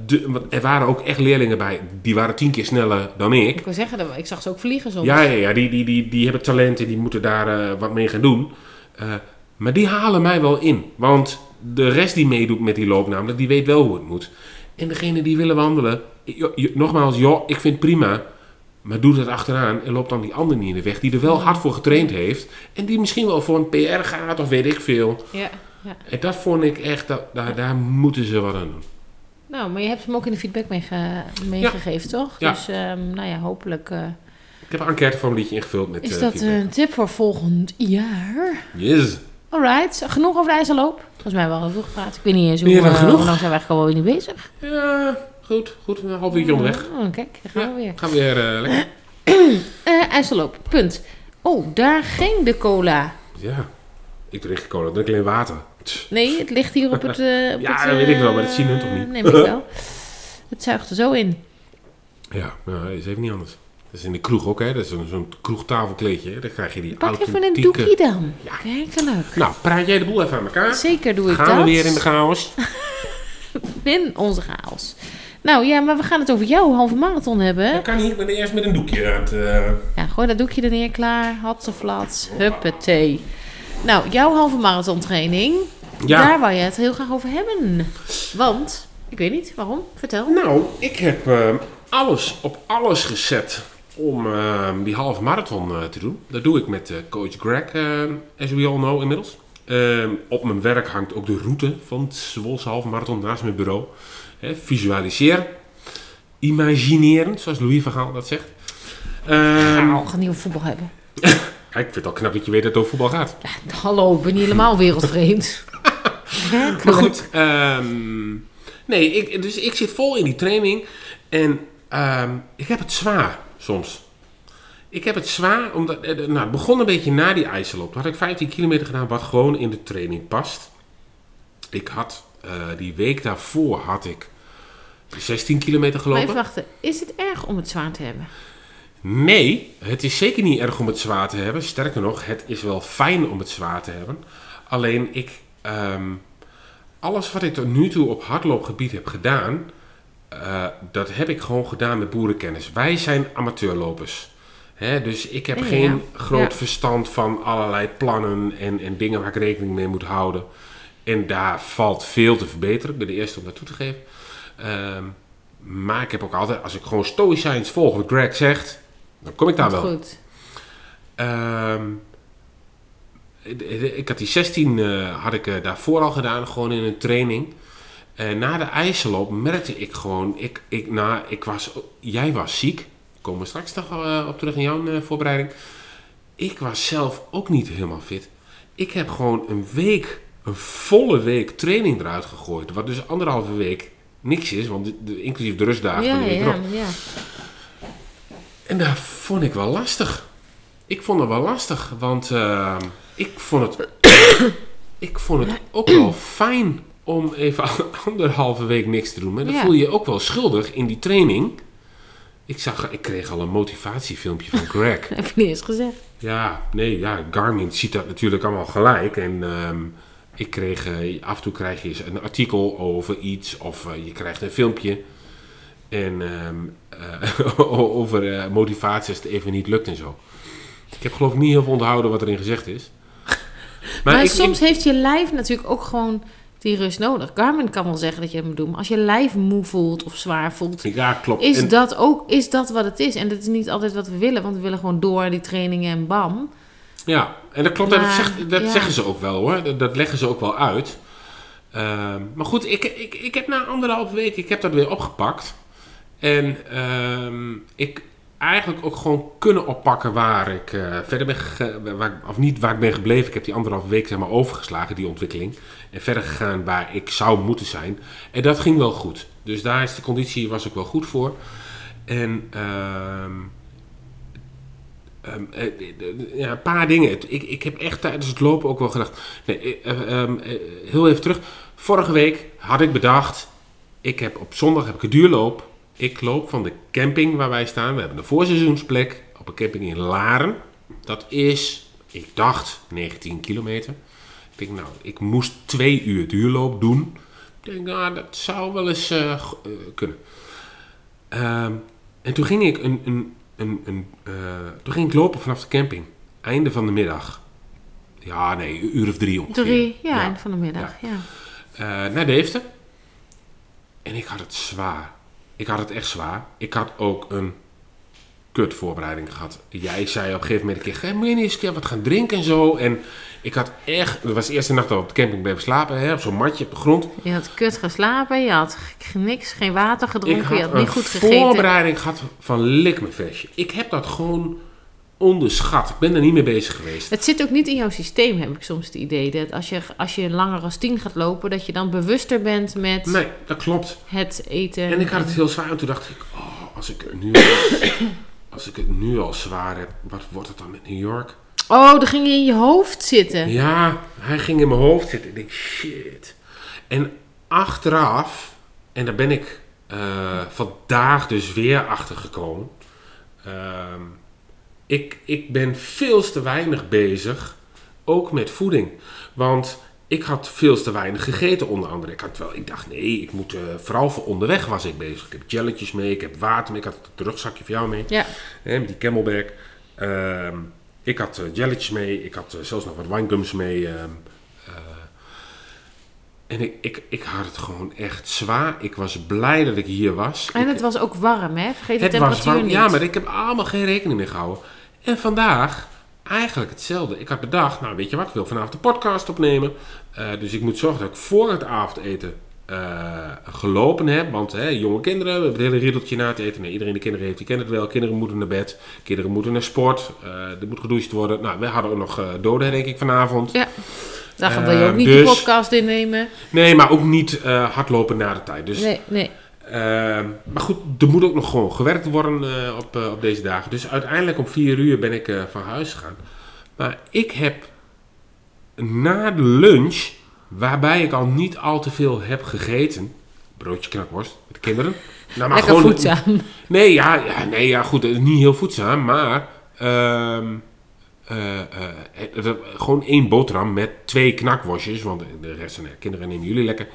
de, want er waren ook echt leerlingen bij, die waren tien keer sneller dan ik. Ik wil zeggen, ik zag ze ook vliegen soms. Ja, ja, ja die, die, die, die hebben talent en die moeten daar eh, wat mee gaan doen. Eh, maar die halen mij wel in. Want de rest die meedoet met die loop namelijk, die weet wel hoe het moet. En degene die willen wandelen, nogmaals, joh, ik vind het prima. Maar doe dat achteraan en loop dan die ander niet in de weg. Die er wel hard voor getraind heeft. En die misschien wel voor een PR gaat of weet ik veel. Ja, ja. En dat vond ik echt, dat, daar, daar moeten ze wat aan doen. Nou, maar je hebt hem ook in de feedback meege- meegegeven, toch? Ja. Dus, ehm, nou ja, hopelijk eh, Ik heb een enquêteformuliertje ingevuld met is eh, dat een tip voor volgend jaar. Yes. Alright, genoeg over de ijzerloop. Volgens mij wel veel gepraat. Ik weet niet eens hoe, eh, genoeg. hoe lang zijn we eigenlijk alweer niet bezig. Ja, goed. Goed, een half uurtje onderweg. Oh, kijk, daar gaan we weer. Gaan we weer eh, lekker. (clears throat) IJsselloop, punt. Oh, daar ging de cola. Ja, ik drink geen cola, ik drink alleen water. Nee, het ligt hier op het... eh, op (laughs) Ja, het, dat weet ik wel, maar dat zien hun toch niet? Neem ik wel. (laughs) Het zuigt er zo in. Ja, nou, is even niet anders. Dat is in de kroeg ook, hè. Dat is zo'n kroegtafelkleedje. hè. Dan krijg je die Pak even een doekje dan. Kijk, Nou, praat jij de boel even aan elkaar. Zeker doe ik Gaan dat. we weer in de chaos. (laughs) In onze chaos. Nou ja, maar we gaan het over jouw halve marathon hebben. Dat kan niet, ik ben eerst met een doekje aan het... eh, Ja, gooi dat doekje er neer, klaar. Hatseflats, huppatee. Nou, jouw halve marathon training. Ja. Daar wou je het heel graag over hebben. Want, ik weet niet, waarom? Vertel. Nou, ik heb eh, alles op alles gezet om eh, die halve marathon te doen. Dat doe ik met coach Greg, as we all know inmiddels. Eh, op mijn werk hangt ook de route van het Zwolse halve marathon naast mijn bureau. Hè, visualiseren, imagineren, zoals Louis van Gaal dat zegt. Ehm, Nou, we gaan niet over voetbal hebben. (laughs) Kijk, ik vind het al knap dat je weet dat het over voetbal gaat. Hallo, ik ben niet helemaal wereldvreemd. (laughs) Maar goed, ehm, nee, ik, dus ik zit vol in die training en ehm, ik heb het zwaar soms. Ik heb het zwaar, omdat eh, nou, het begon een beetje na die ijsselop. Toen had ik 15 kilometer gedaan, wat gewoon in de training past. Ik had eh, die week daarvoor had ik 16 kilometer Maar gelopen. even wachten, is het erg om het zwaar te hebben? Nee, het is zeker niet erg om het zwaar te hebben. Sterker nog, het is wel fijn om het zwaar te hebben. Alleen ik, ehm, alles wat ik tot nu toe op hardloopgebied heb gedaan, eh, dat heb ik gewoon gedaan met boerenkennis. Wij zijn amateurlopers. Hè, dus ik heb Ja, geen ja. groot Ja. verstand van allerlei plannen en, en dingen waar ik rekening mee moet houden. En daar valt veel te verbeteren. Ik ben de eerste om dat toe te geven. Ehm, maar ik heb ook altijd, als ik gewoon stoïcijns volg wat Greg zegt, dan kom ik daar wel. Goed. Ehm, ik had die 16 eh, had ik eh, daarvoor al gedaan, gewoon in een training. En na de ijsselop merkte ik gewoon, ik, ik, nou, ik was, jij was ziek. Komen we straks nog eh, op terug in jouw voorbereiding. Ik was zelf ook niet helemaal fit. Ik heb gewoon een week, een volle week training eruit gegooid. Wat dus anderhalve week niks is, want de, de- inclusief de rustdagen. Ja, de ja, ja. En dat vond ik wel lastig. Ik vond het wel lastig, want eh, ik, vond het, (coughs) ik vond het ook wel fijn om even (laughs) anderhalve week niks te doen. Maar dan voel je je ook wel schuldig in die training. Ik, zag, ik kreeg al een motivatiefilmpje van Greg. (laughs) Heb je niet eens gezegd. Ja, nee, ja, Garmin ziet dat natuurlijk allemaal gelijk. En ehm, ik kreeg, eh, af en toe krijg je eens een artikel over iets of eh, je krijgt een filmpje. En ehm, eh, (laughs) over eh, motivatie als het even niet lukt en zo. Ik heb geloof ik niet heel veel onthouden wat erin gezegd is. (laughs) Maar, ik- soms ik- heeft je lijf natuurlijk ook gewoon die rust nodig. Garmin kan wel zeggen dat je het moet doen. Maar als je lijf moe voelt of zwaar voelt, ja, klopt. is En- dat ook is dat wat het is. En dat is niet altijd wat we willen. Want we willen gewoon door die trainingen en bam. Ja, en dat klopt, dat, Maar, zegt, dat ja. zeggen ze ook wel hoor. Dat, dat leggen ze ook wel uit. Ehm, maar goed, ik, ik, ik heb na anderhalve week, ik heb dat weer opgepakt. En ehm, ik eigenlijk ook gewoon kunnen oppakken waar ik eh, verder ben gegaan, waar, ik- of niet waar ik ben gebleven. Ik heb die anderhalve week zeg maar overgeslagen, die ontwikkeling. En verder gegaan waar ik zou moeten zijn. En dat ging wel goed. Dus daar is de conditie was ook wel goed voor. En ehm, Ehm, eh, ja, een paar dingen. Ik, ik heb echt tijdens het lopen ook wel gedacht. Nee, eh, eh, ehm, eh, heel even terug. Vorige week had ik bedacht. Ik heb op zondag heb ik een duurloop. Ik loop van de camping waar wij staan. We hebben een voorseizoensplek op een camping in Laren. Dat is, ik dacht, 19 kilometer. Ik denk, nou, ik moest twee uur duurloop doen. Ik denk, nou, dat zou wel eens kunnen. Ehm, en toen ging ik een, een, een, een, eh, toen ging ik lopen vanaf de camping. Einde van de middag. Ja, nee, een uur of drie ongeveer. Drie, ja, Ja. eind van de middag. Ja. Eh, naar Deventer. En ik had het zwaar. Ik had het echt zwaar. Ik had ook een kut voorbereiding gehad. Jij zei op een gegeven moment een keer, "Ga, moet je niet eens een keer wat gaan drinken en zo. En ik had echt, dat was de eerste nacht dat we op de camping bleven slapen, hè, op zo'n matje op de grond. Je had kut geslapen, je had niks, geen water gedronken, had je had niet goed gegeten. voorbereiding gehad van lik me vestje. Ik heb dat gewoon onderschat. Ik ben er niet mee bezig geweest. Het zit ook niet in jouw systeem, heb ik soms het idee. Dat als je, als je langer als tien gaat lopen, dat je dan bewuster bent met Nee, dat klopt. het eten. En ik had het heel zwaar. En toen dacht ik, oh, als ik nu (coughs) als ik het nu al zwaar heb, wat wordt het dan met New York? Oh, dan ging je in je hoofd zitten. Ja, hij ging in mijn hoofd zitten. Ik denk, shit. En achteraf, en daar ben ik eh, vandaag dus weer achter gekomen. Ehm, ik, ik ben veel te weinig bezig, ook met voeding. Want ik had veel te weinig gegeten onder andere. Ik, had wel, ik dacht, nee, ik moet, eh, vooral voor onderweg was ik bezig. Ik heb jelletjes mee, ik heb water mee, ik had het rugzakje voor jou mee. Ja. Hè, met die camelback. Ehm, ik had eh, jelletjes mee. Ik had eh, zelfs nog wat winegums mee. ehm, eh. en ik, ik, ik had het gewoon echt zwaar. Ik was blij dat ik hier was. En Ik- het was ook warm, hè? Vergeet de het was temperatuur warm. niet. Ja, maar ik heb allemaal geen rekening mee gehouden. En vandaag eigenlijk hetzelfde. Ik had bedacht, nou weet je wat, ik wil vanavond de podcast opnemen. Eh, dus ik moet zorgen dat ik voor het avondeten eh, gelopen heb. Want hè, jonge kinderen, we hebben het hele riddeltje na te eten. Nee, iedereen de kinderen heeft, die kent het wel. Kinderen moeten naar bed, kinderen moeten naar sport. eh, er moet gedoucht worden. Nou, we hadden ook nog eh, doden, denk ik, vanavond. Ja. Wil je Eh, ook niet dus- de podcast innemen. Nee, maar ook niet hardlopen na de tijd. Dus, Nee, nee. Ehm, maar goed, er moet ook nog gewoon gewerkt worden eh, op, eh, op deze dagen. Dus uiteindelijk om vier uur ben ik eh, van huis gegaan. Maar ik heb na de lunch, waarbij ik al niet al te veel heb gegeten, broodje knakworst met de kinderen. Nou, maar Lekker voedzaam. Nee, ja, ja, nee, ja, goed, niet heel voedzaam, maar ehm, eh, eh, gewoon één boterham met twee knakworstjes, want de rest van de kinderen nemen jullie lekker.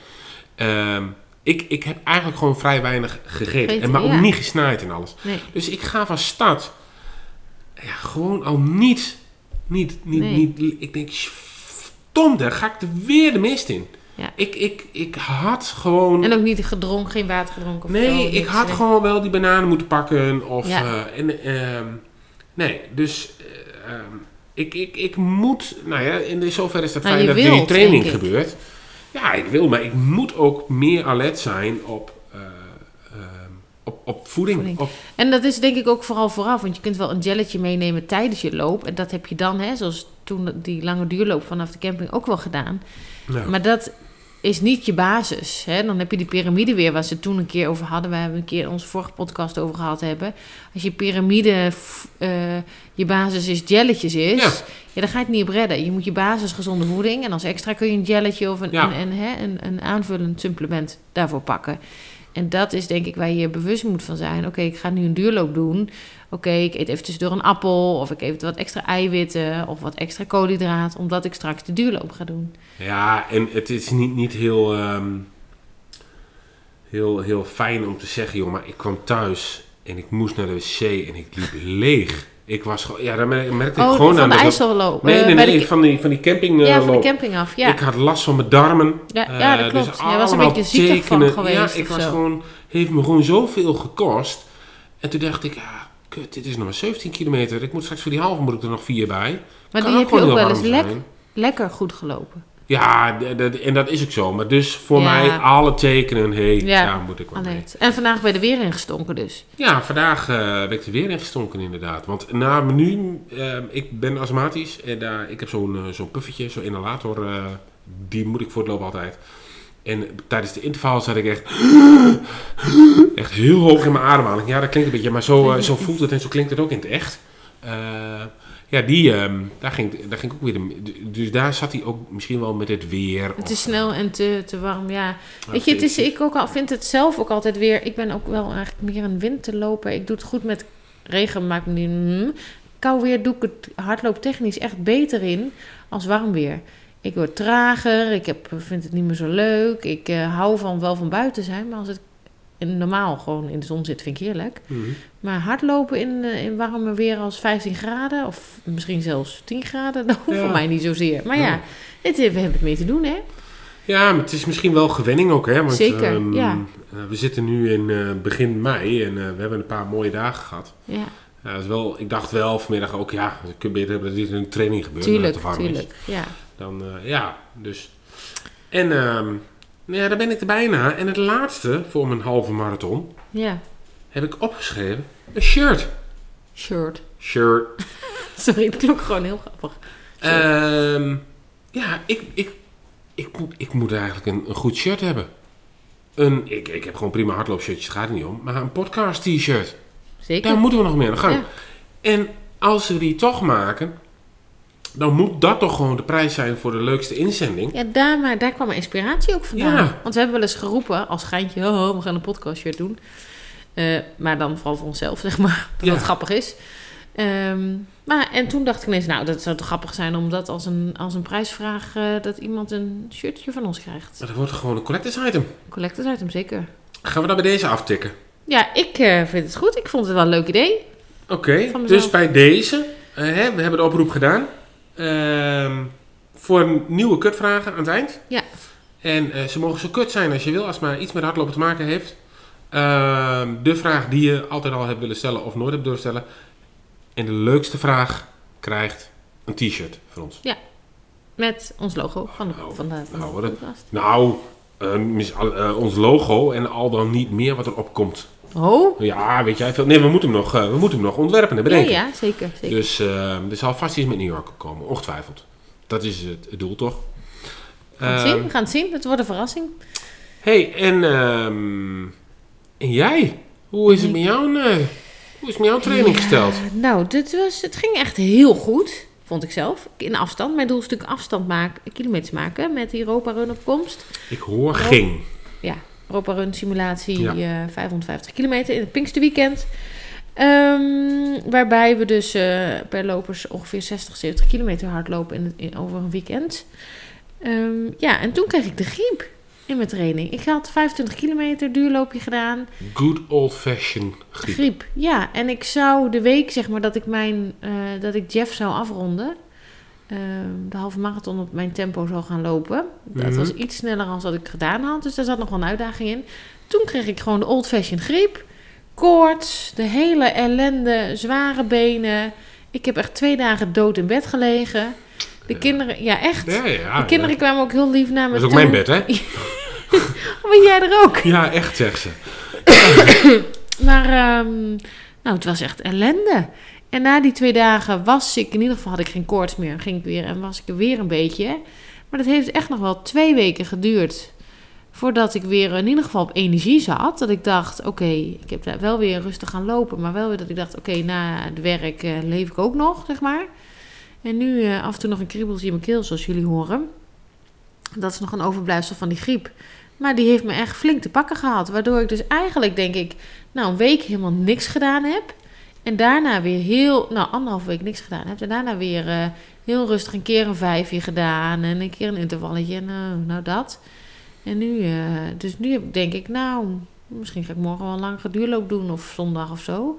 Ehm, ik, ik heb eigenlijk gewoon vrij weinig gegeten, en maar ook ja. niet gesnaaid en alles. Nee. Dus ik ga van start ja, gewoon al niet, niet, niet, Nee. niet ik denk, verdomde, ga ik er weer de mist in. Ja. Ik, ik, ik had gewoon... En ook niet gedronken, geen water gedronken. Of Nee, zo, ik had Nee. gewoon wel die bananen moeten pakken. Of, Ja. eh, en, ehm, nee, dus eh, ehm, ik, ik, ik moet, nou ja, in zover is het Nou, fijn dat die wilt, training gebeurt. Ja, ik wil, maar ik moet ook meer alert zijn op, eh, ehm, op, op voeding. Voeding. Op, En dat is denk ik ook vooral vooraf. Want je kunt wel een jelletje meenemen tijdens je loop. En dat heb je dan, hè, zoals toen die lange duurloop vanaf de camping ook wel gedaan. nou, Maar dat is niet je basis. Hè? Dan heb je die piramide weer, waar ze het toen een keer over hadden. We hebben een keer in onze vorige podcast over gehad hebben. Als je piramide, eh, je basis is jelletjes is, Ja. ja. dan ga je het niet op redden. Je moet je basis gezonde voeding. En als extra kun je een jelletje of een, Ja. een, een, hè, een, een aanvullend supplement daarvoor pakken. En dat is denk ik waar je je bewust moet van zijn. Oké, ik ga nu een duurloop doen. Oké, ik eet even tussendoor een appel. Of ik eet wat extra eiwitten. Of wat extra koolhydraat. Omdat ik straks de duurloop ga doen. ja, en het is niet, niet heel, ehm, heel, heel fijn om te zeggen, joh, maar ik kwam thuis en ik moest naar de wc en ik liep (laughs) leeg. Ik was gewoon, ja, daar merk- merkte ik Oh, gewoon van aan de dat- IJsselloop. Nee, eh, nee, nee, de- van die, van die camping. ja, eh, van de camping af. Ja. Ik had last van mijn darmen. Ja, ja, dat Eh, klopt. Dus Jij was een beetje ziekig van geweest Ja, ik was zo. gewoon, heeft me gewoon zoveel gekost. En toen dacht ik, ja, kut, dit is nog maar 17 kilometer. Ik moet straks voor die halve moet ik er nog vier bij. maar Kan die heb je ook wel eens lek- lekker goed gelopen. Ja, en dat is ook zo. Maar dus voor Ja. mij alle tekenen, hé, hey, Ja, daar moet ik wel mee. En vandaag ben je er weer ingestonken dus. Ja, vandaag eh ben ik er weer in gestonken inderdaad. Want na menu, eh, ik ben astmatisch en daar, ik heb zo'n eh, zo'n puffetje, zo'n inhalator, eh, die moet ik voor het lopen altijd. En tijdens de interval zat ik echt, (gasps) echt heel hoog in mijn ademhaling. Ja, dat klinkt een beetje, maar zo, eh, zo voelt het en zo klinkt het ook in het echt. Ja, die, ehm, daar, ging, daar ging ook weer, de, dus daar zat hij ook misschien wel met het weer. Het of- is snel en te, te warm, ja. Ja, Weet je, het is, ik ook al, vind het zelf ook altijd weer... Ik ben ook wel eigenlijk meer een winterloper. Ik doe het goed met regen, maakt me niet... mm. Kou weer doe ik het hardlooptechnisch echt beter in als warm weer. Ik word trager, ik heb, vind het niet meer zo leuk. Ik eh, hou van wel van buiten zijn, maar als het in, normaal gewoon in de zon zit, vind ik heerlijk. Mhm. Maar hardlopen in, eh, in warme weer als 15 graden, of misschien zelfs 10 graden, (laughs) dat hoeft Ja. voor mij niet zozeer. Maar ja, Ja. het, we hebben het mee te doen, hè? Ja, maar het is misschien wel gewenning ook, hè? Want, Zeker, ehm, ja. eh, we zitten nu in eh, begin mei en eh, we hebben een paar mooie dagen gehad. Ja, Ja, is wel, ik dacht wel vanmiddag ook, ja, het kun beter hebben dat dit in een training gebeurt. tuurlijk, het te warm tuurlijk. Ja. Dan, eh, ja, dus. En ehm, ja, daar ben ik er bijna. En het laatste voor mijn halve marathon ja, heb ik opgeschreven: een shirt. shirt. Shirt. (laughs) Sorry, het klonk gewoon heel grappig. Ehm, ja, ik, ik, ik, moet, ik moet eigenlijk een, een goed shirt hebben. Een, ik, ik heb gewoon prima hardloopshirtjes, het gaat er niet om. Maar een podcast t-shirt. Zeker. Daar moeten we nog meer aan. Ja. En als we die toch maken, dan moet dat toch gewoon de prijs zijn voor de leukste inzending. Ja, daar, maar daar kwam mijn inspiratie ook vandaan. Ja. Want we hebben wel eens geroepen als geintje, oh, we gaan een podcastshirt doen. Eh, maar dan vooral voor onszelf, (laughs) zeg maar, dat Ja. grappig is. Ehm, maar, en toen dacht ik ineens, nou, dat zou toch grappig zijn om dat als een, als een prijsvraag, eh, dat iemand een shirtje van ons krijgt. Maar dat wordt gewoon een collectors item. Collectors item, zeker. Gaan we dat bij deze aftikken? Ja, ik eh, vind het goed. Ik vond het wel een leuk idee. Oké, dus bij deze, hè, we hebben de oproep gedaan. Ehm, voor nieuwe kutvragen aan het eind. Ja. En eh, ze mogen zo kut zijn als je wil, als het maar iets met hardlopen te maken heeft. Ehm, de vraag die je altijd al hebt willen stellen of nooit hebt durven stellen. En de leukste vraag krijgt een t-shirt van ons. Met ons logo van de, Nou, van de, van de nou. Nou, eh, mis- al- eh, ons logo en al dan niet meer wat erop komt. Oh? Ja, weet jij veel? Nee, we moeten hem nog, eh, we moeten hem nog ontwerpen en Ja, bedenken. ja, zeker. zeker. Dus eh, er zal vast iets met New York komen, ongetwijfeld. Dat is het, het doel, toch? We gaan het zien, Ehm, we gaan het zien. Het wordt een verrassing. hey, en, ehm, en jij? Hoe is het met jou, eh, hoe is met jouw training gesteld? Nou, dit was, het ging echt heel goed, vond ik zelf. In afstand. Mijn doel is natuurlijk afstand maken, kilometers maken met die Europa Run op komst. Ik hoor ging. Ja, Europa Run simulatie Ja. eh, 550 kilometer in het Pinksterweekend. Ehm, waarbij we dus eh, per lopers ongeveer 60, 70 kilometer hardlopen in, in, over een weekend. Ehm, ja, en toen kreeg ik de griep in mijn training. Ik had 25 kilometer duurloopje gedaan. Good old fashioned griep. Griep, ja. En ik zou de week, zeg maar, dat ik mijn, eh, dat ik Jeff zou afronden. Ehm, de halve marathon op mijn tempo zou gaan lopen. Dat Mhm. was iets sneller dan wat ik gedaan had. Dus daar zat nog wel een uitdaging in. Toen kreeg ik gewoon de old-fashioned griep. Koorts, de hele ellende, zware benen. Ik heb echt twee dagen dood in bed gelegen. De kinderen, ja echt. Ja, ja. de kinderen kwamen ook heel lief naar me Dat is ook toe. mijn bed, hè? (laughs) Ben jij er ook? Ja, echt, zegt ze. (coughs) Maar ehm, nou, het was echt ellende. En na die twee dagen was ik, in ieder geval had ik geen koorts meer. Ging ik weer en was ik er weer een beetje. Maar dat heeft echt nog wel twee weken geduurd. Voordat ik weer in ieder geval op energie zat. Dat ik dacht, oké, ik heb daar wel weer rustig gaan lopen. Maar wel weer dat ik dacht, oké, na het werk eh, leef ik ook nog, zeg maar. En nu eh, af en toe nog een kriebeltje in mijn keel, zoals jullie horen. Dat is nog een overblijfsel van die griep. Maar die heeft me echt flink te pakken gehad. Waardoor ik dus eigenlijk, denk ik, nou, een week helemaal niks gedaan heb. En daarna weer heel, nou, anderhalf week niks gedaan heb. En daarna weer eh, heel rustig een keer een vijfje gedaan. En een keer een intervalletje. En nou, nou dat. En nu, eh, dus nu denk ik, nou, misschien ga ik morgen wel een langere duurloop doen. Of zondag of zo.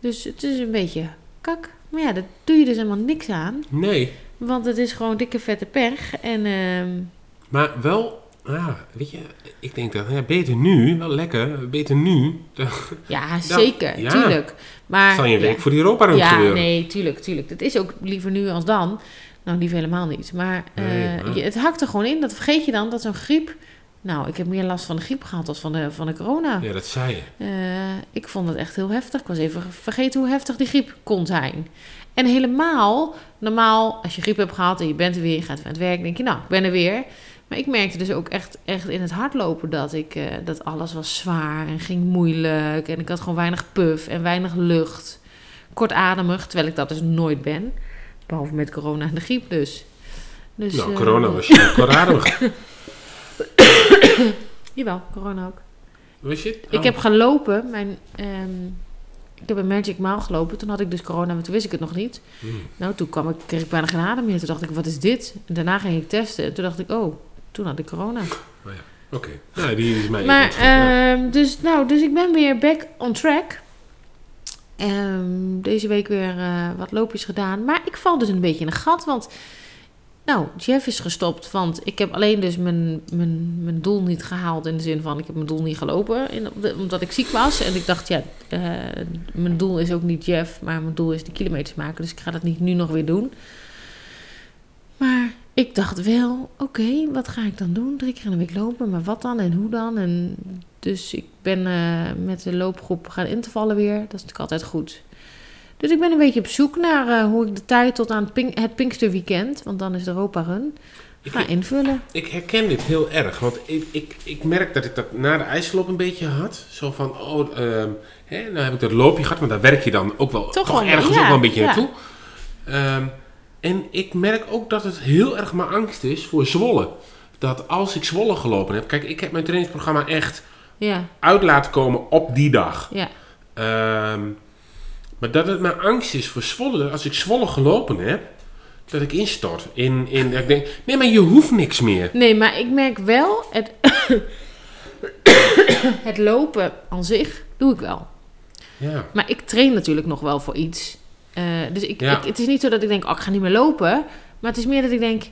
Dus het is een beetje kak. Maar ja, daar doe je dus helemaal niks aan. Nee. Want het is gewoon dikke vette pech. En ehm, Maar wel, ja, weet je, ik denk dat, ja, beter nu, wel lekker, beter nu. ja, (laughs) zeker, ja. tuurlijk. Maar, Staan je week ja. voor die Europa Ja, gebeuren. nee, tuurlijk, tuurlijk. Dat is ook liever nu als dan. Nou, liever helemaal niet. Maar, eh, Nee, maar- je, het hakt er gewoon in. Dat vergeet je dan, dat zo'n griep... Nou, ik heb meer last van de griep gehad dan van de, van de corona. Ja, dat zei je. Eh, ik vond het echt heel heftig. Ik was even vergeten hoe heftig die griep kon zijn. En helemaal, normaal, als je griep hebt gehad en je bent er weer, je gaat aan het werk, denk je, nou, ik ben er weer. Maar ik merkte dus ook echt, echt in het hardlopen dat, ik, eh, dat alles was zwaar en ging moeilijk. En ik had gewoon weinig puff en weinig lucht. Kortademig, terwijl ik dat dus nooit ben. Behalve met corona en de griep dus. dus nou, eh, corona (laughs) was je kortademig. Jawel, corona ook. Was je het? Ik Oh. heb gelopen. Mijn, ehm, ik heb een Magic Mile gelopen. Toen had ik dus corona, maar toen wist ik het nog niet. Hmm. Nou, toen kwam ik, kreeg ik bijna geen adem meer. Toen dacht ik, wat is dit? En daarna ging ik testen. En toen dacht ik, oh, toen had ik corona. Oké, nou, die is mij Maar, ja. ehm, dus, nou, dus ik ben weer back on track. Ehm, deze week weer eh, wat loopjes gedaan. Maar ik val dus een beetje in een gat. Want, nou, Jeff is gestopt. Want ik heb alleen dus mijn, mijn, mijn doel niet gehaald. In de zin van, ik heb mijn doel niet gelopen. In, omdat ik ziek was. En ik dacht, ja, eh, mijn doel is ook niet Jeff. Maar mijn doel is de kilometers maken. Dus ik ga dat niet nu nog weer doen. Maar ik dacht wel, oké, wat ga ik dan doen? Drie keer in de week lopen, maar wat dan en hoe dan? En dus ik ben eh, met de loopgroep gaan intervallen weer. Dat is natuurlijk altijd goed. Dus ik ben een beetje op zoek naar eh, hoe ik de tijd tot aan het, Pink, het Pinksterweekend, want dan is de Europa Run, ga invullen. Ik herken dit heel erg, want ik, ik, ik merk dat ik dat na de ijsloop een beetje had. Zo van, oh, ehm, hè, nou heb ik dat loopje gehad, maar daar werk je dan ook wel, toch, wel, ergens ja, ook wel een beetje ja. naartoe. Ehm, en ik merk ook dat het heel erg mijn angst is voor Zwolle. Dat als ik Zwolle gelopen heb, kijk, ik heb mijn trainingsprogramma echt Ja, uit laten komen op die dag. ja, Ehm, maar dat het mijn angst is voor Zwolle, dat als ik Zwolle gelopen heb, dat ik instort. In, in, dat ik denk, nee, maar je hoeft niks meer. Nee, maar ik merk wel, het, (coughs) het lopen aan zich doe ik wel. Ja. Maar ik train natuurlijk nog wel voor iets. Eh, dus ik, Ja. ik, het is niet zo dat ik denk, oh, ik ga niet meer lopen. Maar het is meer dat ik denk,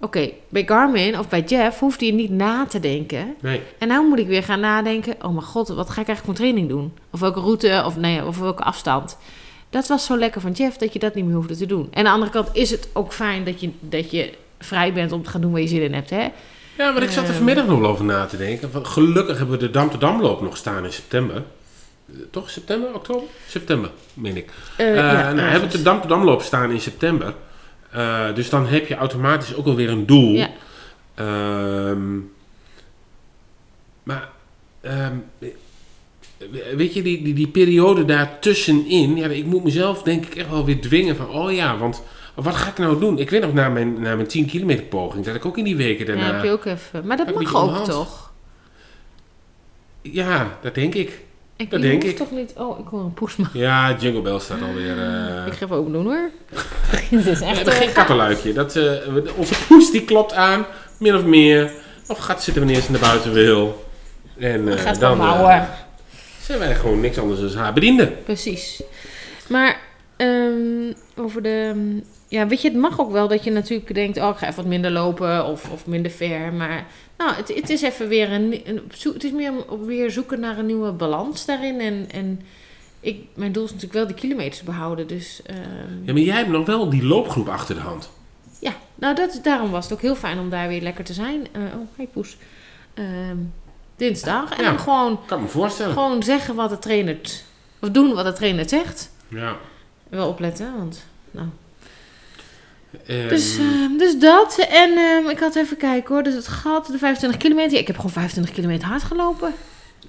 oké, bij Garmin of bij Jeff hoeft hij niet na te denken. Nee. En nou moet ik weer gaan nadenken, oh mijn god, wat ga ik eigenlijk voor training doen? Of welke route, of, nee, of welke afstand. Dat was zo lekker van Jeff, dat je dat niet meer hoefde te doen. En aan de andere kant is het ook fijn dat je, dat je vrij bent om te gaan doen waar je zin in hebt. Hè? Ja, maar ik zat er vanmiddag nog wel over na te denken. Van, gelukkig hebben we de Dam te Damloop nog staan in september. Toch september, oktober? September, meen ik. Ja, nou, ergens. hebben we de Dam te Damloop staan in september. Eh, dus dan heb je automatisch ook alweer een doel. Ja. Ehm, maar, ehm, weet je, die, die, die periode daartussenin, ja, ik moet mezelf denk ik echt wel weer dwingen van, oh ja, want wat ga ik nou doen? Ik weet nog na mijn, na mijn 10 kilometer poging, dat ik ook in die weken Ja, daarna... heb je ook even. Maar dat mag ook toch? Ja, dat denk ik. Ik Dat denk ik. toch niet... Oh, ik hoor een poes maar. Ja, Jingle Bell staat alweer... eh Ik ga even open doen hoor. (laughs) (laughs) Dit is echt... hebben eh, geen kattenluikje. Dat, we- onze poes die klopt aan, min of meer. Of gaat zitten wanneer ze naar buiten wil. En eh, gaat dan zijn wij gewoon niks anders dan haar bediende. Precies. Maar ehm, over de... Ja, weet je, het mag ook wel dat je natuurlijk denkt... Oh, ik ga even wat minder lopen of, of minder ver. Maar nou, het, het is even weer een... een het is meer om weer zoeken naar een nieuwe balans daarin. En, en ik, mijn doel is natuurlijk wel die kilometers behouden. Dus ehm, Ja, maar jij hebt nog wel die loopgroep achter de hand. ja, nou dat, daarom was het ook heel fijn om daar weer lekker te zijn. Eh, oh, hey poes. Ehm, dinsdag. En Ja. dan gewoon, Kan me voorstellen. gewoon zeggen wat de trainer... Of doen wat de trainer zegt. Ja. Wel opletten, want... Nou. Ehm, Dus, ehm, dus dat. En ehm, ik had even kijken hoor. Dus het gat, de 25 kilometer. Ik heb gewoon 25 kilometer hard gelopen.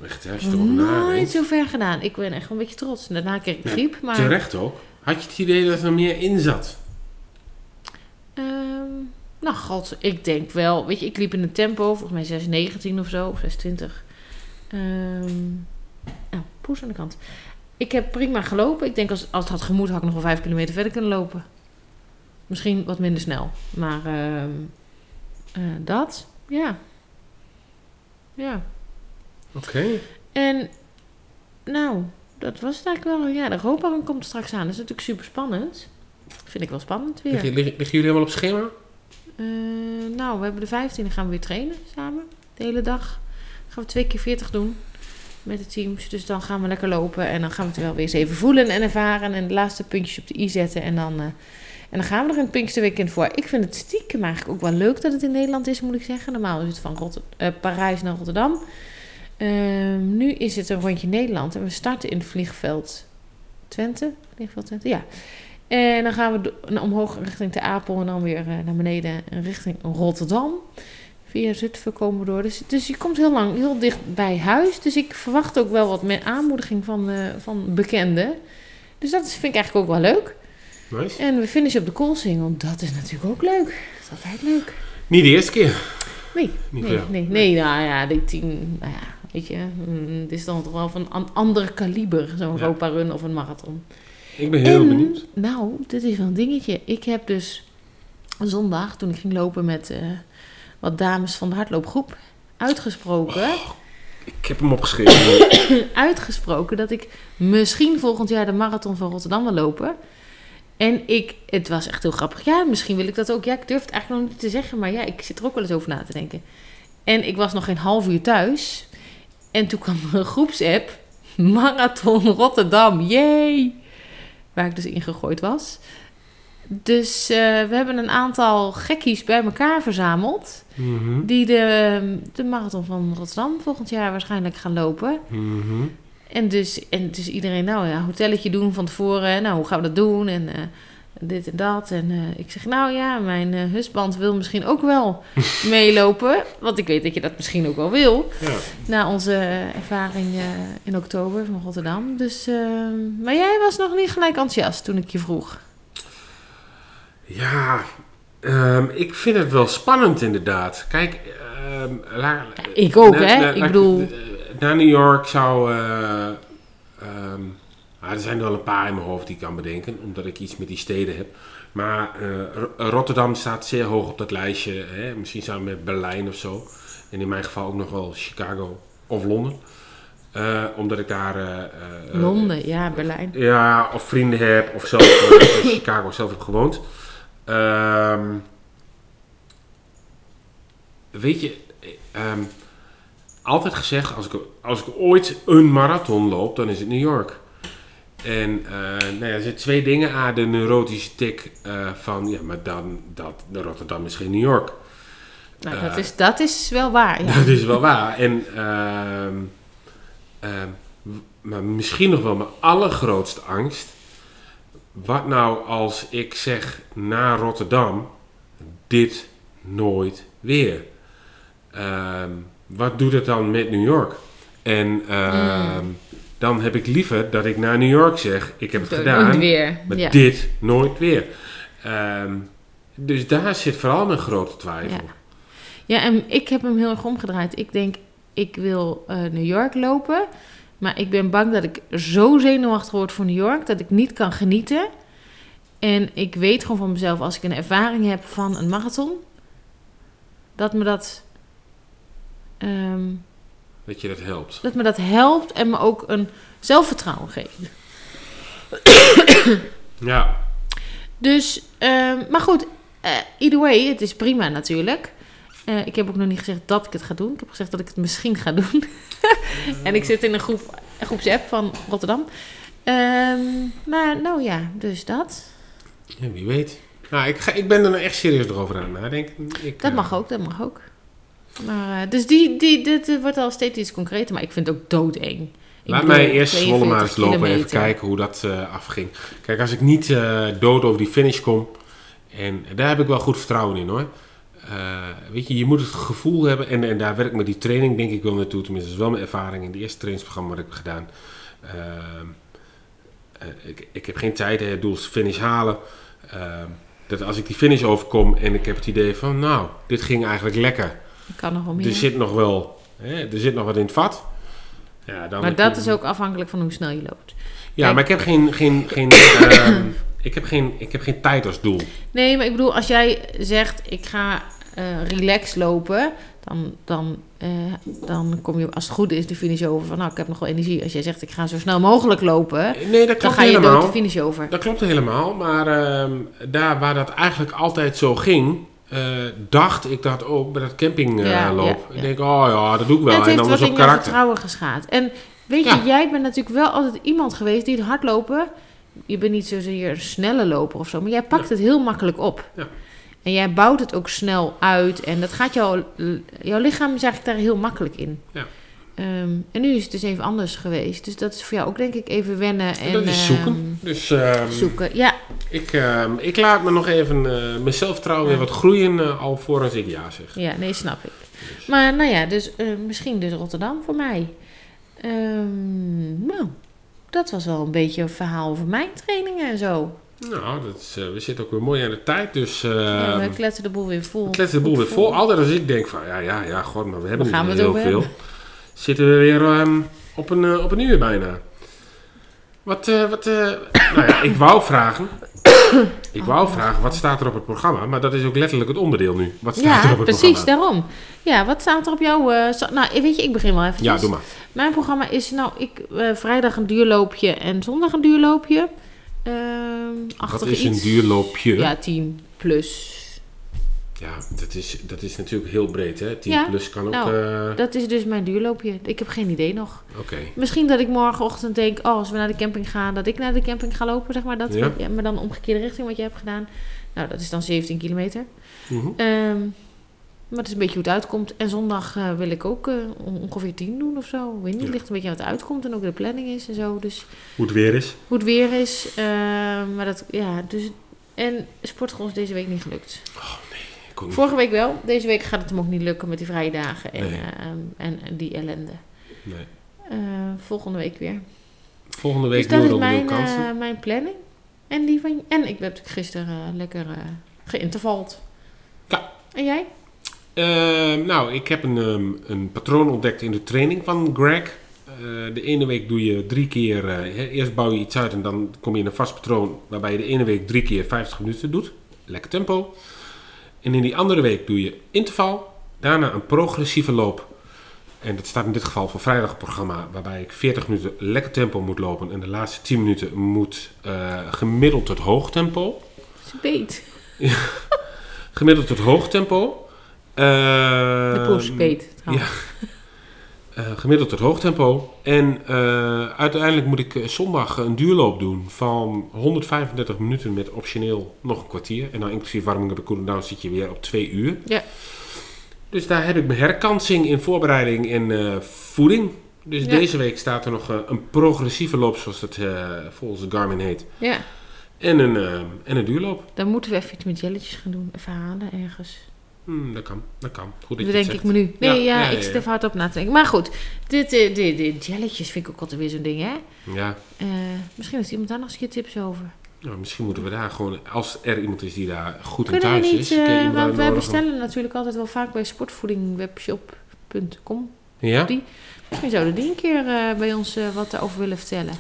echt, Nooit zo ver gedaan. Ik ben echt wel een beetje trots. Daarna kreeg ik Ja, griep. Maar, Terecht ook. Had je het idee dat er meer in zat? ehm, nou, god, ik denk wel. Weet je, ik liep in een tempo. Volgens mij 6,19 of zo. Of 6,20. Ehm nou, poes aan de kant. Ik heb prima gelopen. Ik denk als, als het had gemoed, had ik nog wel 5 kilometer verder kunnen lopen. Misschien wat minder snel. Maar ehm, eh, dat, ja. Ja. Oké. En nou, dat was het eigenlijk wel. Ja, de Roodbaron komt straks aan. Dat is natuurlijk super spannend. Vind ik wel spannend weer. Liggen, liggen, liggen jullie helemaal op schema? Eh, nou, we hebben de 15e gaan we weer trainen samen. De hele dag. Gaan we twee keer 40 doen met de teams. Dus dan gaan we lekker lopen. En dan gaan we het wel weer eens even voelen en ervaren. En de laatste puntjes op de i zetten. En dan, eh, en dan gaan we er een Pinksterweekend voor. Ik vind het stiekem eigenlijk ook wel leuk dat het in Nederland is, moet ik zeggen. Normaal is het van Rotter- eh, Parijs naar Rotterdam. Ehm, nu is het een rondje Nederland. En we starten in het vliegveld Twente. Vliegveld Twente, ja. En dan gaan we omhoog richting de Apel en dan weer eh, naar beneden richting Rotterdam. Via Zutphen komen door. Dus, dus je komt heel lang, heel dicht bij huis. Dus ik verwacht ook wel wat meer aanmoediging van, eh, van bekenden. Dus dat vind ik eigenlijk ook wel leuk. Nice. En we finishen op de Koolsingel. Dat is natuurlijk ook leuk. Dat is altijd leuk. Niet de eerste keer. Nee, Niet nee, nee, nee, nou ja, die tien, nou ja, weet je, mm, het is dan toch wel van een ander kaliber, zo'n Ja. Europa Run of een marathon. Ik ben heel En, benieuwd. Nou, dit is wel een dingetje. Ik heb dus zondag, toen ik ging lopen met eh, wat dames van de hardloopgroep, uitgesproken, Oh. Ik heb hem opgeschreven. (coughs) uitgesproken dat ik misschien volgend jaar de marathon van Rotterdam wil lopen. En ik, het was echt heel grappig. Ja, misschien wil ik dat ook. Ja, ik durf het eigenlijk nog niet te zeggen, maar ja, ik zit er ook wel eens over na te denken. En ik was nog geen half uur thuis. En toen kwam er een groepsapp. Marathon Rotterdam, yay! Waar ik dus ingegooid was. Dus eh, we hebben een aantal gekkies bij elkaar verzameld. Mhm. Die de, de marathon van Rotterdam volgend jaar waarschijnlijk gaan lopen. Mhm. En dus, en dus iedereen, nou ja, hotelletje doen van tevoren. Nou, hoe gaan we dat doen? En eh, dit en dat. En eh, ik zeg, nou ja, mijn husband wil misschien ook wel (laughs) meelopen. Want ik weet dat je dat misschien ook wel wil. Ja. Na onze ervaring in oktober van Rotterdam. Dus, eh, maar jij was nog niet gelijk enthousiast toen ik je vroeg. Ja, ehm, ik vind het wel spannend inderdaad. Kijk, ehm, la- ik ook, na- hè? na- Ik la- bedoel- eh, Naar New York zou... ah, er zijn er wel een paar in mijn hoofd die ik kan bedenken, omdat ik iets met die steden heb. Maar eh, Ro- Rotterdam staat zeer hoog op dat lijstje. Hè? Misschien samen met Berlijn of zo. En in mijn geval ook nog wel Chicago of Londen. Omdat ik daar... Londen, ja, Berlijn. ja, of vrienden heb, of zelf in (coughs) Chicago zelf heb gewoond. Ehm, weet je, ehm, altijd gezegd, als ik, als ik ooit een marathon loop, dan is het New York. En eh, nou ja, er zijn twee dingen. A, de neurotische tik eh, van, ja, maar dan, dat, Rotterdam is geen New York. Nou, dat, Eh, is, dat is wel waar. Ja. (laughs) Dat is wel waar. En, ehm, maar misschien nog wel mijn allergrootste angst. Wat nou als ik zeg naar Rotterdam, dit nooit weer? Ehm, wat doet het dan met New York? En ehm, dan heb ik liever dat ik naar New York zeg, ik heb het gedaan, weer, maar ja. dit nooit weer. Ehm, dus daar zit vooral mijn grote twijfel. Ja. Ja, en ik heb hem heel erg omgedraaid. Ik denk, ik wil eh, New York lopen. Maar ik ben bang dat ik zo zenuwachtig word voor New York dat ik niet kan genieten. En ik weet gewoon van mezelf, als ik een ervaring heb van een marathon, dat me dat, ehm, Dat je dat helpt. dat me dat helpt en me ook een zelfvertrouwen geeft. Ja. Dus, ehm, maar goed, eh either way, het is prima natuurlijk. Eh, ik heb ook nog niet gezegd dat ik het ga doen. Ik heb gezegd dat ik het misschien ga doen. (laughs) en ik zit in een, groep, een groepsapp van Rotterdam. Ehm, maar nou ja, dus dat. Ja, wie weet. Nou, ik, ga, ik ben er nou echt serieus over aan het nadenken. Ik, Dat eh, mag ook, dat mag ook. Maar, eh, dus die, die, dit eh, wordt al steeds iets concreter, maar ik vind het ook doodeng. Ik Laat mij eerst Zwolle maar eens 42 lopen en even kilometer. kijken hoe dat eh, afging. Kijk, als ik niet eh, dood over die finish kom, en daar heb ik wel goed vertrouwen in hoor. Eh, weet je, je moet het gevoel hebben, en, en daar werk ik met die training denk ik wel naartoe. Tenminste, dat is wel mijn ervaring in het eerste trainingsprogramma wat ik heb gedaan. Ehm, eh, ik, ik heb geen tijd, het doel is finish halen. Dat als ik die finish overkom en ik heb het idee van, nou, dit ging eigenlijk lekker. Ik kan nog wel meer. Er zit nog wel, hè, er zit nog wat in het vat. Ja, dan maar dat is ook afhankelijk van hoe snel je loopt. Ja, Kijk. maar ik heb geen, geen, geen, (coughs) ehm, ik heb geen, ik heb geen tijd als doel. Nee, maar ik bedoel, als jij zegt ik ga eh relax lopen, dan, dan, eh, dan kom je als het goed is de finish over van nou ik heb nog wel energie. Als jij zegt ik ga zo snel mogelijk lopen, Nee, dat dan klopt ga je helemaal. dood de finish over. Dat klopt helemaal, maar ehm, daar waar dat eigenlijk altijd zo ging, eh, dacht ik dat ook bij dat campingloop. Ja, ja, Ik denk, oh ja, dat doe ik wel. en heeft dan in op je karakter. vertrouwen geschaad. En weet je, jij bent natuurlijk wel altijd iemand geweest die het hardlopen. Je bent niet zozeer een snelle loper of zo, maar jij pakt het heel makkelijk op. En jij bouwt het ook snel uit. En dat gaat jouw, jouw lichaam is eigenlijk daar heel makkelijk in. Ja. Ehm, en nu is het dus even anders geweest. Dus dat is voor jou ook denk ik even wennen. En, dat is zoeken. ehm, Dus ehm, zoeken. Ja, ik, ik laat me nog even eh mijn zelfvertrouwen weer wat groeien, eh, alvorens ik ja zeg. ja, nee, snap ik. Maar nou ja, dus eh, misschien dus Rotterdam voor mij. Nou, dat was wel een beetje een verhaal over mijn trainingen en zo. Nou, dat is, eh, we zitten ook weer mooi aan de tijd, dus... Ja, ehm, we kletsen de boel weer vol. kletst de boel weer vol. Altijd als ik denk van, ja, ja, ja, god, maar we hebben niet we heel veel. hebben? Zitten we weer ehm, op, een, eh, op een uur bijna. Wat, eh, wat, (coughs) nou ja, ik wou vragen. Ik Oh, wou vragen, wat staat er op het programma? Maar dat is ook letterlijk het onderdeel nu. Wat staat er op het precies, programma? daarom. Ja, wat staat er op jouw... nou, weet je, ik begin wel even. Ja, doe maar. Mijn programma is, nou, ik, vrijdag een duurloopje en zondag een duurloopje. Ehm Wat achtig is een duurloopje? Ja, 10 plus. Ja, dat is, dat is natuurlijk heel breed, hè? 10 Ja, plus kan ook... eh, Dat is dus mijn duurloopje. Ik heb geen idee nog. Oké. Misschien dat ik morgenochtend denk, oh, als we naar de camping gaan, dat ik naar de camping ga lopen, zeg maar. Dat, Ja. ja. maar dan omgekeerde richting wat je hebt gedaan. Nou, dat is dan 17 kilometer. Ehm, maar het is een beetje hoe het uitkomt. En zondag eh, wil ik ook eh, on- ongeveer 10 doen of zo. Ik weet niet, Ja. het ligt een beetje aan wat uitkomt en ook de planning is en zo. Dus Hoe het weer is. hoe het weer is. ehm, maar dat, ja, dus... En sportschool is deze week niet gelukt. Ik ook niet. Vorige week wel. Deze week gaat het hem ook niet lukken met die vrije dagen en, Nee. en, en die ellende. Nee. Eh, volgende week weer. Volgende week dus dat doen is mijn, eh, mijn planning. En die van En ik ben natuurlijk gisteren eh, lekker eh geïntervald. Ja. En jij? Ehm, nou, ik heb een, ehm, een patroon ontdekt in de training van Greg. Eh, de ene week doe je drie keer, eh, eerst bouw je iets uit en dan kom je in een vast patroon waarbij je de ene week drie keer 50 minuten doet. Lekker tempo. En in die andere week doe je interval, daarna een progressieve loop. En dat staat in dit geval voor vrijdag het programma waarbij ik 40 minuten lekker tempo moet lopen en de laatste 10 minuten moet eh, gemiddeld tot hoog tempo. Ze beet. (laughs) Gemiddeld tot hoog tempo. De Ehm, poes beet. ja. Eh, gemiddeld tot hoog tempo. En eh, uiteindelijk moet ik eh, zondag een duurloop doen van 135 minuten met optioneel nog een kwartier. En dan inclusief warming up en cool down zit je weer op twee uur. Ja. Dus daar heb ik mijn herkansing in voorbereiding en eh, voeding. Dus Ja. deze week staat er nog eh, een progressieve loop, zoals het eh, volgens Garmin heet. Ja, En een, eh, en een duurloop. dan moeten we even iets met jelletjes gaan doen. Even halen ergens. Hmm, dat kan, dat kan. Goed dat het ik me nu. Nee, ja, Ja, ja, ik ja, zit ja. even hard op na te denken. Maar goed, dit, eh, dit, dit jelletjes vind ik ook altijd weer zo'n ding, hè? Ja, Eh, misschien heeft iemand daar nog eens een keer tips over. nou, misschien moeten we daar gewoon, als er iemand is die daar goed in thuis niet, is. iemand want wij bestellen natuurlijk altijd wel vaak bij sportvoedingwebshop.com. Ja? Die, misschien zouden die een keer eh, bij ons eh, wat over willen vertellen.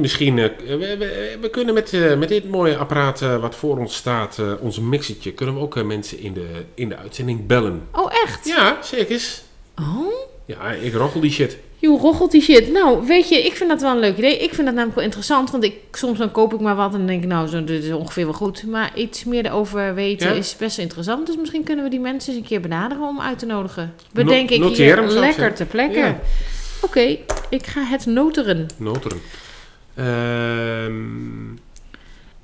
Misschien, eh, we, we, we kunnen met, met dit mooie apparaat wat voor ons staat, ons mixertje, kunnen we ook mensen in de, in de uitzending bellen. Oh, echt? Ja, zeker. Oh? Ja, ik roggel die shit. Joh, roggelt die shit. Nou, weet je, ik vind dat wel een leuk idee. Ik vind dat namelijk wel interessant, want ik, soms dan koop ik maar wat en dan denk ik, nou, zo, dit is ongeveer wel goed. Maar iets meer erover weten Ja. is best wel interessant. Dus misschien kunnen we die mensen eens een keer benaderen om uit te nodigen. Bedenk No- ik hier lekker zeggen. ter plekke. Ja. Oké, ik ga het noteren. Noteren. Ehm,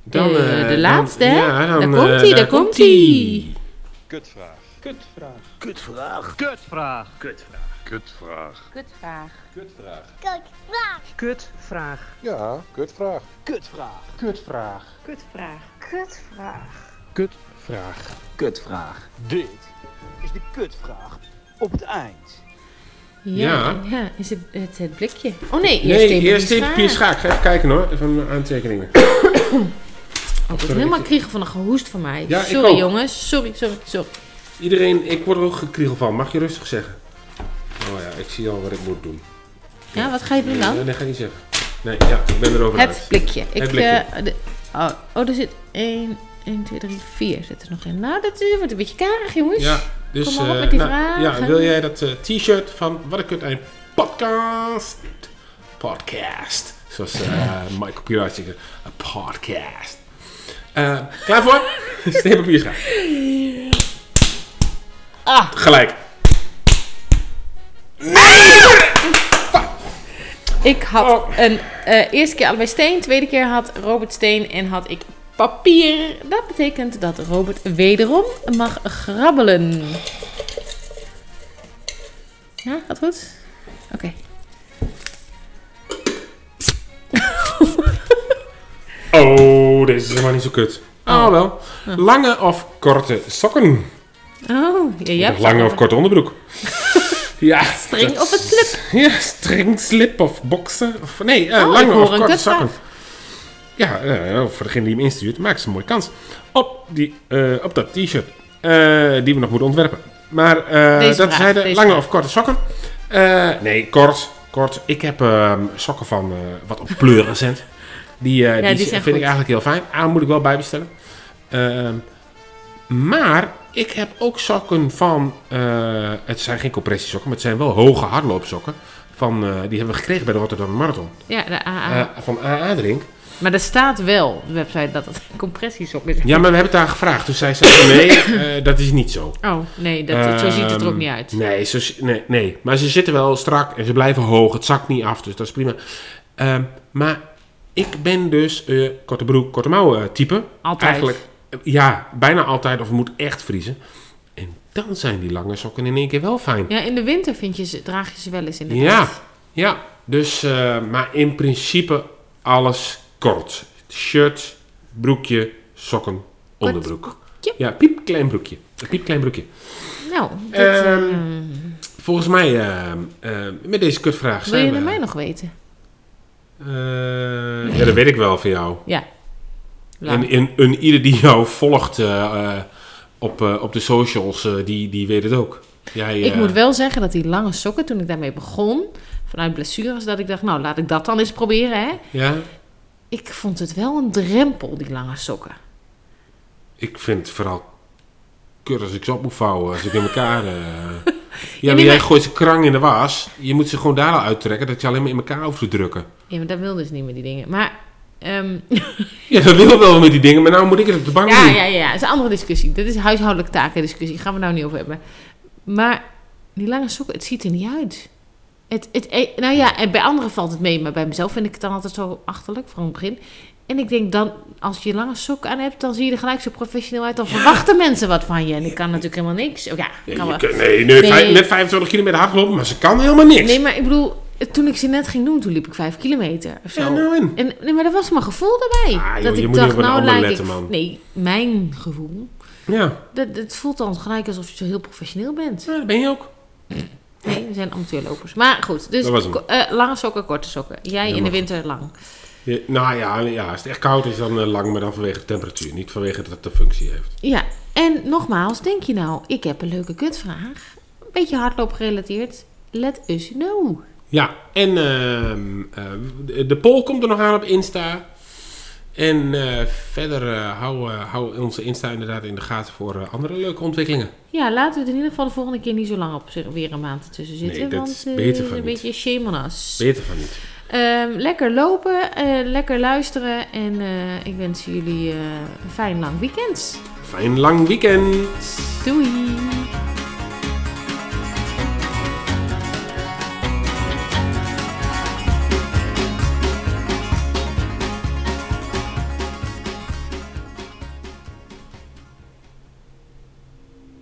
dan, Eh, eh, de laatste, hè? Ja, dan, Daar eh, komt-ie, daar komt-ie. Kutvraag. Kutvraag. Kutvraag. Kutvraag. Kutvraag. Kutvraag. Kutvraag. Kutvraag. Kutvraag. Ja, kutvraag. Kutvraag. Kutvraag. Kutvraag. Kutvraag. Kutvraag. Kutvraag. Dit is de kutvraag op het eind. Ja, ja. is het, het het blikje? Oh nee, eerst Nee, even eerst even schaar. schaak. Ga even kijken hoor, even mijn aantekeningen. (coughs) Oh, ik word helemaal kriegel van een gehoest van mij. Ja, sorry jongens, sorry, sorry, sorry. Iedereen, ik word er ook gekriegel van. Mag je rustig zeggen? Oh ja, ik zie al wat ik moet doen. Ja, wat ga je doen dan? Nee, dat ga ik niet zeggen. Nee, ja, ik ben erover Het uit. blikje. Ik, blikje. eh, de- oh, oh, er zit 1, 1, 2, 3, 4 zit er nog in. Nou, dat wordt een beetje karig, jongens. Ja, dus... Kom maar op eh, met die nou, vragen. Ja, wil jij dat eh, t-shirt van Wat een kut een podcast? Podcast. Zoals (laughs) Michael Pirat zegt. Een podcast. Eh, klaar voor? (laughs) Steen, papier, schaak. Ah. Gelijk. Ik had Oh. een eh, eerste keer allebei steen, tweede keer had Robert steen en had ik papier. Dat betekent dat Robert wederom mag grabbelen. Ja, gaat goed? Oké. (laughs) Oh, deze is helemaal niet zo kut. Oh, wel. Lange of korte sokken? Oh, ja, jij hebt lange of korte onderbroek? Ja. String dat- of een slip? (laughs) Ja, string, slip of boksen. Of, nee, eh, Oh, lange of korte sokken. Ja, eh, voor degene die hem instuurt, maakt ze een mooie kans. Op, die, eh, op dat t-shirt die we nog moeten ontwerpen. Maar dat vraag, zijn de lange vraag. of korte sokken. Nee, kort. kort. Ik heb ehm, sokken van wat op pleur recent. Die, die, die zijn vind goed. ik eigenlijk heel fijn. Ah, moet ik wel bijbestellen. Ehm, maar ik heb ook sokken van... eh, het zijn geen compressiesokken, maar het zijn wel hoge hardloopsokken. Van, eh, die hebben we gekregen bij de Rotterdam Marathon. Ja, de AA. Eh, van AA Drink. maar er staat wel op de website dat het een compressiesok is. Ja, maar we hebben het daar gevraagd. Dus zij zei nee, (coughs) dat is niet zo. Oh, nee, dat, zo ziet het er ook Ehm, niet uit. Nee, nee, nee, maar ze zitten wel strak en ze blijven hoog. Het zakt niet af, dus dat is prima. Ehm, maar ik ben dus korte broek, korte mouwen type. Altijd. Eigenlijk, ja, bijna altijd of het moet echt vriezen. En dan zijn die lange sokken in één keer wel fijn. Ja, in de winter vind je ze, draag je ze wel eens in de Ja, ja. Dus, eh, maar in principe alles kort. Shirt, broekje, sokken, onderbroek. Ja, piepklein broekje. Een piepklein broekje. Nou, Ehm, eh, Volgens mij, ehm, ehm, met deze kutvraag wil zijn je we... bij mij nog weten? Eh, ja, dat weet ik wel van jou. Ja. En, en, en ieder die jou volgt eh, eh, op, eh, op de socials, die, die weet het ook. Jij, Ik moet wel zeggen dat die lange sokken, toen ik daarmee begon, vanuit blessures, dat ik dacht, nou laat ik dat dan eens proberen. Hè. Ja, Ik vond het wel een drempel, die lange sokken. ik vind het vooral kut als ik ze op moet vouwen, als ik in elkaar... (laughs) ja, maar jij gooit ze krang in de was. Je moet ze gewoon daar al uittrekken, dat je alleen maar in elkaar hoeft te drukken. Ja, maar dat wilde dus niet met die dingen. Maar, ehm, (laughs) Ja, dat wil wel met die dingen, maar nou moet ik het op de bank ja, doen. ja, ja, dat is een andere discussie. Dat is huishoudelijke takendiscussie, gaan we nou niet over hebben. Maar die lange sokken, het ziet er niet uit. Het, het, e- nou ja, en bij anderen valt het mee, maar bij mezelf vind ik het dan altijd zo achterlijk, van het begin. En ik denk dan, als je lange sokken aan hebt, dan zie je er gelijk zo professioneel uit. Dan verwachten mensen wat van je. En ik kan natuurlijk helemaal niks. Oh ja, Ja, kan je wel- kunt- nee, nee, net 25 kilometer hardlopen, maar ze kan helemaal niks. Nee, maar ik bedoel, toen ik ze net ging doen, toen liep ik vijf kilometer of zo. Ja, nou en? nee, maar dat was mijn gevoel daarbij. Ah, joh, dat ik dacht, nou ander lijk letten, ik... man. Nee, mijn gevoel. Ja, Dat, het voelt dan gelijk alsof je zo heel professioneel bent. ja, dat ben je ook. Nee, we zijn amateurlopers. Maar goed, dus eh, lange sokken, korte sokken. Jij in de winter lang. Ja, nou ja, ja, als het echt koud is, dan eh, lang, maar dan vanwege de temperatuur. Niet vanwege dat het de functie heeft. Ja, en nogmaals, denk je nou, ik heb een leuke kutvraag. Een beetje hardloop gerelateerd. Let us know. Ja, en ehm, eh, de- poll komt er nog aan op Insta. En eh, verder eh, hou, hou onze Insta inderdaad in de gaten voor andere leuke ontwikkelingen. Ja, laten we het in ieder geval de volgende keer niet zo lang op zich weer een maand ertussen zitten. Nee, dat want is beter van een niet. beetje shame on us. Beter van niet. Ehm, lekker lopen, lekker luisteren. En ik wens jullie een fijn lang weekend. Fijn lang weekend! Doei!